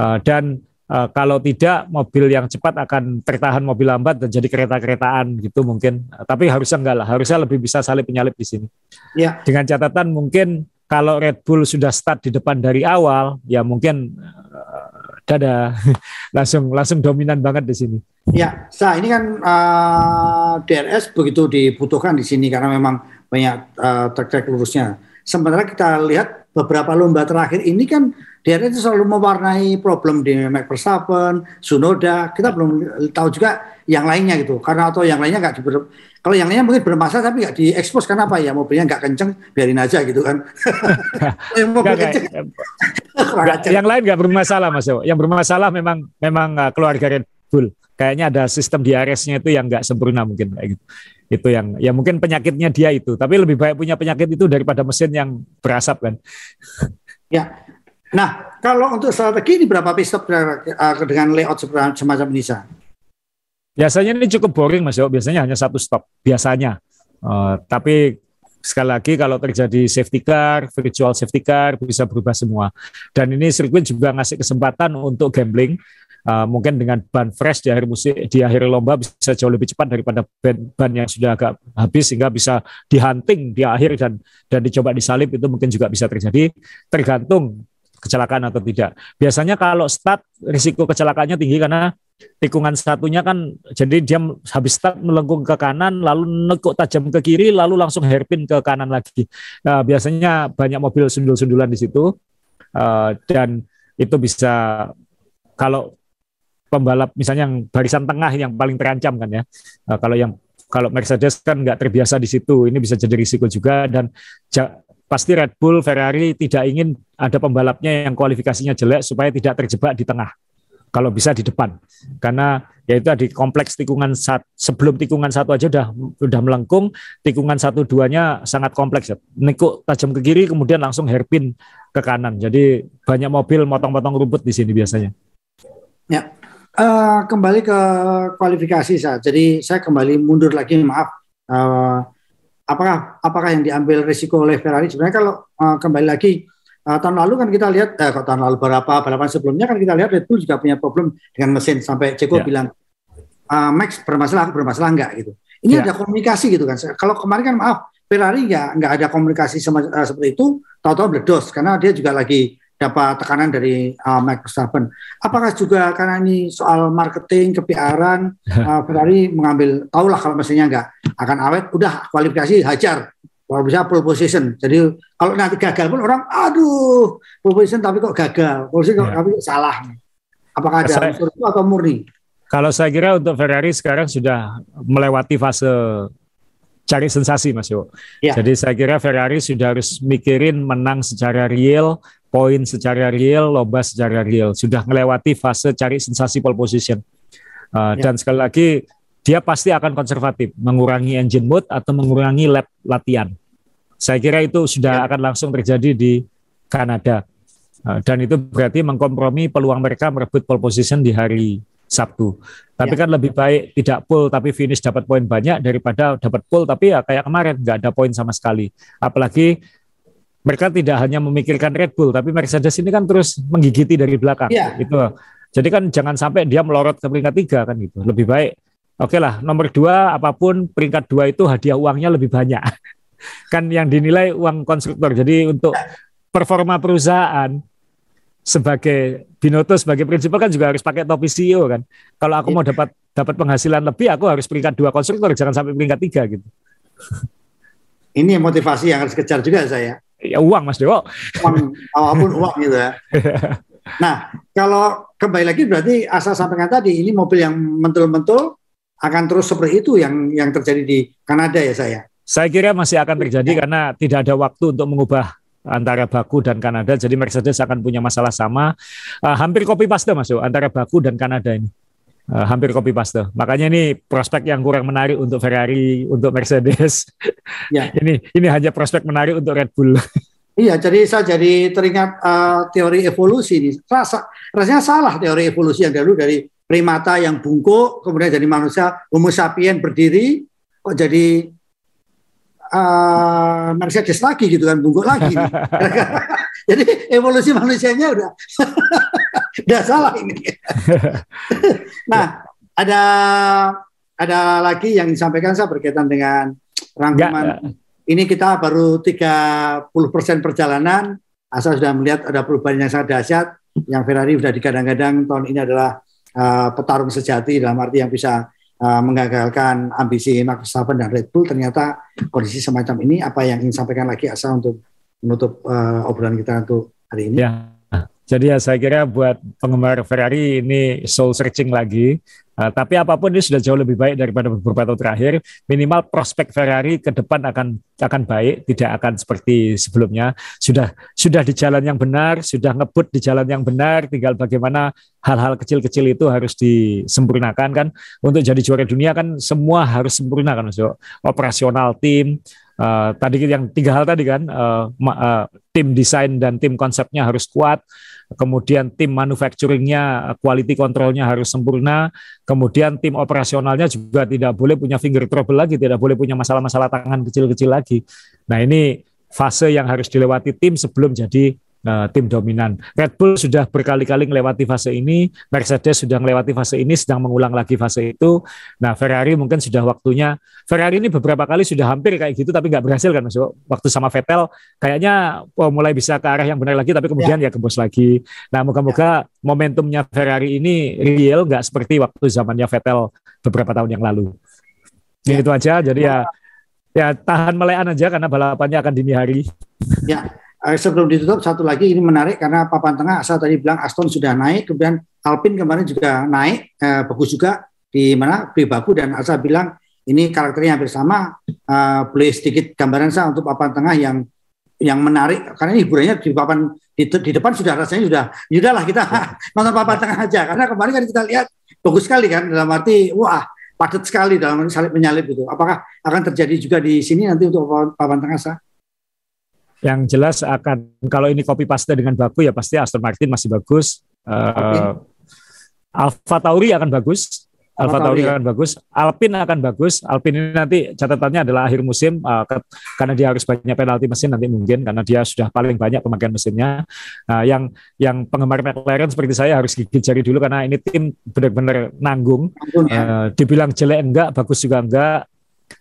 Dan uh, kalau tidak mobil yang cepat akan tertahan mobil lambat dan jadi kereta-keretaan gitu mungkin. Uh, tapi harusnya enggak lah, harusnya lebih bisa salip penyalip di sini. Ya. Dengan catatan mungkin kalau Red Bull sudah start di depan dari awal, ya mungkin uh, dada langsung langsung dominan banget di sini. Ya, sa ini kan uh, DRS begitu dibutuhkan di sini karena memang banyak uh, trek-trek lurusnya. Sementara kita lihat beberapa lomba terakhir ini kan dia itu selalu mewarnai problem di Max Verstappen, Sunoda. Kita belum tahu juga yang lainnya gitu. Karena atau yang lainnya nggak diber, kalau yang lainnya mungkin bermasalah tapi nggak diekspos karena apa ya mobilnya nggak kenceng biarin aja gitu kan. Mobil kenceng. yang lain nggak bermasalah mas. Yang bermasalah memang memang uh, keluarga Red Bull. Kayaknya ada sistem DRS-nya itu yang nggak sempurna mungkin kayak gitu itu yang ya mungkin penyakitnya dia itu tapi lebih baik punya penyakit itu daripada mesin yang berasap kan ya Nah, kalau untuk strategi ini berapa pit stop dengan layout semacam ini, Sa? Biasanya ini cukup boring, Mas Yo. Biasanya hanya satu stop, biasanya. Uh, tapi sekali lagi kalau terjadi safety car, virtual safety car bisa berubah semua. Dan ini sirkuit juga ngasih kesempatan untuk gambling. Uh, mungkin dengan ban fresh di akhir musim di akhir lomba bisa jauh lebih cepat daripada ban, ban yang sudah agak habis sehingga bisa dihunting di akhir dan dan dicoba disalip itu mungkin juga bisa terjadi tergantung kecelakaan atau tidak. Biasanya kalau start risiko kecelakaannya tinggi karena tikungan satunya kan jadi dia habis start melengkung ke kanan lalu nekuk tajam ke kiri lalu langsung hairpin ke kanan lagi. Nah, biasanya banyak mobil sundul-sundulan di situ uh, dan itu bisa kalau pembalap misalnya yang barisan tengah yang paling terancam kan ya. Uh, kalau yang kalau Mercedes kan nggak terbiasa di situ, ini bisa jadi risiko juga dan pasti Red Bull, Ferrari tidak ingin ada pembalapnya yang kualifikasinya jelek supaya tidak terjebak di tengah. Kalau bisa di depan, karena yaitu di kompleks tikungan sat, sebelum tikungan satu aja udah udah melengkung, tikungan satu duanya sangat kompleks. Ya. Nikuk tajam ke kiri, kemudian langsung hairpin ke kanan. Jadi banyak mobil motong-motong rumput di sini biasanya. Ya, uh, kembali ke kualifikasi saya. Jadi saya kembali mundur lagi, maaf. Uh, apakah apakah yang diambil risiko oleh Ferrari sebenarnya kalau uh, kembali lagi uh, tahun lalu kan kita lihat eh, kalau tahun lalu berapa balapan sebelumnya kan kita lihat Red Bull juga punya problem dengan mesin sampai Ceko yeah. bilang uh, Max bermasalah bermasalah enggak gitu ini yeah. ada komunikasi gitu kan kalau kemarin kan maaf Ferrari nggak nggak ada komunikasi sama, uh, seperti itu tahu-tahu bledos karena dia juga lagi dapat tekanan dari uh, Max Verstappen. Apakah juga karena ini soal marketing, kepiaran, uh, Ferrari mengambil, tahulah kalau mesinnya nggak akan awet, udah kualifikasi hajar, kalau bisa pole position. Jadi kalau nanti gagal pun orang, aduh, pole position tapi kok gagal, pole position ya. tapi kok salah. Apakah ada saya, unsur itu atau murni? Kalau saya kira untuk Ferrari sekarang sudah melewati fase cari sensasi Mas Yo. Ya. Jadi saya kira Ferrari sudah harus mikirin menang secara real, poin secara real, lomba secara real. Sudah melewati fase cari sensasi pole position. Uh, ya. Dan sekali lagi dia pasti akan konservatif, mengurangi engine mode atau mengurangi lap latihan. Saya kira itu sudah ya. akan langsung terjadi di Kanada. Uh, dan itu berarti mengkompromi peluang mereka merebut pole position di hari Sabtu. Tapi ya. kan lebih baik tidak full tapi finish dapat poin banyak daripada dapat full tapi ya kayak kemarin nggak ada poin sama sekali. Apalagi mereka tidak hanya memikirkan Red Bull, tapi Mercedes ini kan terus menggigiti dari belakang. Ya. Itu. Jadi kan jangan sampai dia melorot ke peringkat tiga kan gitu. Lebih baik, oke okay lah nomor dua apa pun peringkat dua itu hadiah uangnya lebih banyak. kan yang dinilai uang konstruktor. Jadi untuk performa perusahaan sebagai Binoto sebagai prinsipal kan juga harus pakai topi CEO kan. Kalau aku ya. mau dapat dapat penghasilan lebih, aku harus peringkat dua konstruktor, jangan sampai peringkat tiga gitu. Ini motivasi yang harus kejar juga saya ya uang Mas Dewo. Uang, apa pun uang gitu ya. Nah, kalau kembali lagi berarti asal sampaikan tadi ini mobil yang mentul-mentul akan terus seperti itu yang yang terjadi di Kanada ya saya. Saya kira masih akan terjadi ya. karena tidak ada waktu untuk mengubah antara Baku dan Kanada. Jadi Mercedes akan punya masalah sama. Uh, hampir copy paste masuk antara Baku dan Kanada ini. Uh, hampir copy paste. Makanya ini prospek yang kurang menarik untuk Ferrari, untuk Mercedes. Ya. ini ini hanya prospek menarik untuk Red Bull. Iya, jadi saya jadi teringat uh, teori evolusi ini. Rasa, rasanya salah teori evolusi yang dulu dari primata yang bungkuk, kemudian jadi manusia, Homo sapien berdiri, kok jadi uh, Mercedes lagi gitu kan, bungkuk lagi. jadi evolusi manusianya udah udah salah ini. nah, ada ada lagi yang disampaikan saya berkaitan dengan rangkuman ini kita baru 30% perjalanan, asal sudah melihat ada perubahan yang sangat dahsyat. Yang Ferrari sudah digadang-gadang tahun ini adalah uh, petarung sejati dalam arti yang bisa uh, menggagalkan ambisi Max Verstappen dan Red Bull. Ternyata kondisi semacam ini apa yang ingin sampaikan lagi asal untuk menutup uh, obrolan kita untuk hari ini. Ya. Jadi ya saya kira buat penggemar Ferrari ini soul searching lagi. Uh, tapi apa pun ini sudah jauh lebih baik daripada beberapa tahun terakhir. Minimal prospek Ferrari ke depan akan akan baik, tidak akan seperti sebelumnya. Sudah sudah di jalan yang benar, sudah ngebut di jalan yang benar. Tinggal bagaimana hal-hal kecil-kecil itu harus disempurnakan kan. Untuk jadi juara dunia kan semua harus sempurna kan, so, operasional tim, Uh, tadi yang tiga hal tadi kan uh, uh, tim desain dan tim konsepnya harus kuat kemudian tim manufacturingnya quality controlnya harus sempurna. Kemudian tim operasionalnya juga tidak boleh punya finger trouble lagi tidak boleh punya masalah-masalah tangan kecil-kecil lagi. Nah ini fase yang harus dilewati tim sebelum jadi uh, tim dominan. Red Bull sudah berkali-kali melewati fase ini, Mercedes sudah melewati fase ini, sedang mengulang lagi fase itu. Nah, Ferrari mungkin sudah waktunya. Ferrari ini beberapa kali sudah hampir kayak gitu, tapi nggak berhasil kan, masuk waktu sama Vettel, kayaknya oh, mulai bisa ke arah yang benar lagi, tapi kemudian ya, ya kebos lagi. Nah, moga-moga ya. momentumnya Ferrari ini real, nggak seperti waktu zamannya Vettel beberapa tahun yang lalu. Ya. Itu aja. Jadi ya, ya tahan melean aja karena balapannya akan dini hari. Ya, Eh, sebelum ditutup satu lagi ini menarik karena papan tengah asal tadi bilang Aston sudah naik kemudian Alpine kemarin juga naik eh, bagus juga di mana di Baku dan asal bilang ini karakternya hampir sama. Eh, boleh sedikit gambaran saya untuk papan tengah yang yang menarik karena ini hiburannya di papan di, di depan sudah rasanya sudah lah kita nonton papan tengah aja. Karena kemarin kan kita lihat bagus sekali kan dalam arti wah padat sekali dalam salib menyalip itu apakah akan terjadi juga di sini nanti untuk papan tengah saya yang jelas akan kalau ini copy paste dengan baku ya pasti Aston Martin masih bagus. Uh, Alfa Tauri akan bagus. Alfa Tauri akan bagus. Alpine akan bagus. Alpine ini nanti catatannya adalah akhir musim uh, ke, karena dia harus banyak penalti mesin nanti mungkin karena dia sudah paling banyak pemakaian mesinnya. Nah, yang yang penggemar McLaren seperti saya harus gigit jari dulu karena ini tim benar-benar nanggung. nanggung ya. uh, dibilang jelek enggak, bagus juga enggak.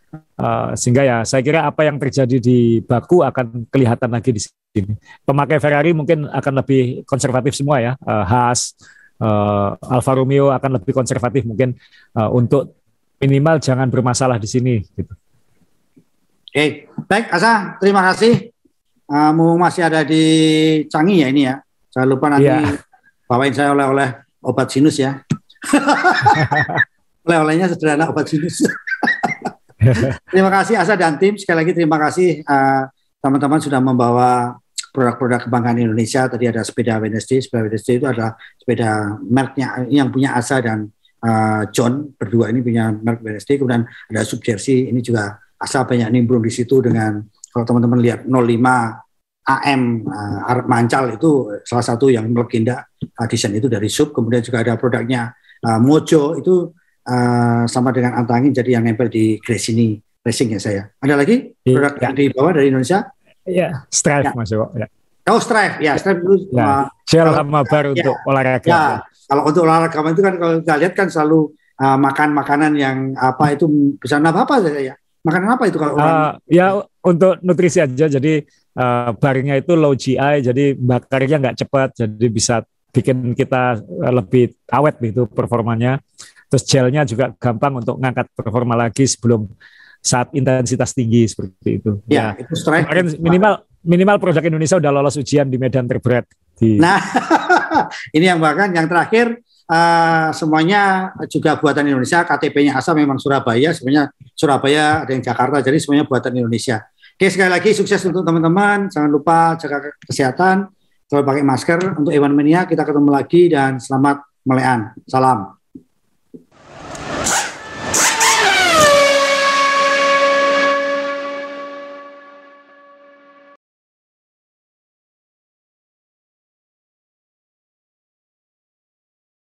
Uh, sehingga ya saya kira apa yang terjadi di Baku akan kelihatan lagi di sini. Pemakai Ferrari mungkin akan lebih konservatif semua ya. Uh, Haas, uh, Alfa Romeo akan lebih konservatif mungkin uh, untuk minimal jangan bermasalah di sini. Gitu. Oke, baik Asa, terima kasih. Kamu masih ada di Canggih ya ini ya. Jangan lupa nanti yeah. bawain saya oleh-oleh obat sinus ya. oleh-olehnya sederhana obat sinus. terima kasih Asa dan tim. Sekali lagi terima kasih eh, teman-teman sudah membawa produk-produk kebanggaan Indonesia. Tadi ada sepeda Wednesday. Sepeda Wednesday itu adalah sepeda mereknya yang punya Asa dan uh, John berdua ini punya merek Wednesday. Kemudian ada sub jersey. Ini juga Asa banyak nimbrung di situ dengan kalau teman-teman lihat 05 AM uh, Arab Mancal itu salah satu yang legenda uh, desain itu dari sub. Kemudian juga ada produknya uh, Mojo itu uh, sama dengan antangin jadi yang nempel di grace ini racing ya saya. Ada lagi iya. produk ya. yang dibawa dari Indonesia? Iya, Strive ya. Mas Ya. Oh Strive, ya Strive dulu. Ya. Gel sama bar ya. untuk olahraga. Ya. Kalau untuk olahraga itu kan kalau kita lihat kan selalu uh, makan makanan yang apa itu bisa apa apa ya. Makanan apa itu kalau uh, ya untuk nutrisi aja jadi uh, barnya itu low GI jadi bakarnya nggak cepat jadi bisa bikin kita lebih awet gitu performanya. Terus gelnya juga gampang untuk ngangkat performa lagi sebelum saat intensitas tinggi seperti itu. Ya, ya. itu strike. Kemarin minimal minimal produk Indonesia udah lolos ujian di medan terberat. Di... Nah, ini yang bahkan yang terakhir uh, semuanya juga buatan Indonesia. KTP-nya asal memang Surabaya, sebenarnya Surabaya ada yang Jakarta, jadi semuanya buatan Indonesia. Oke sekali lagi sukses untuk teman-teman. Jangan lupa jaga kesehatan, selalu pakai masker. Untuk Ewan Mania kita ketemu lagi dan selamat melean. Salam.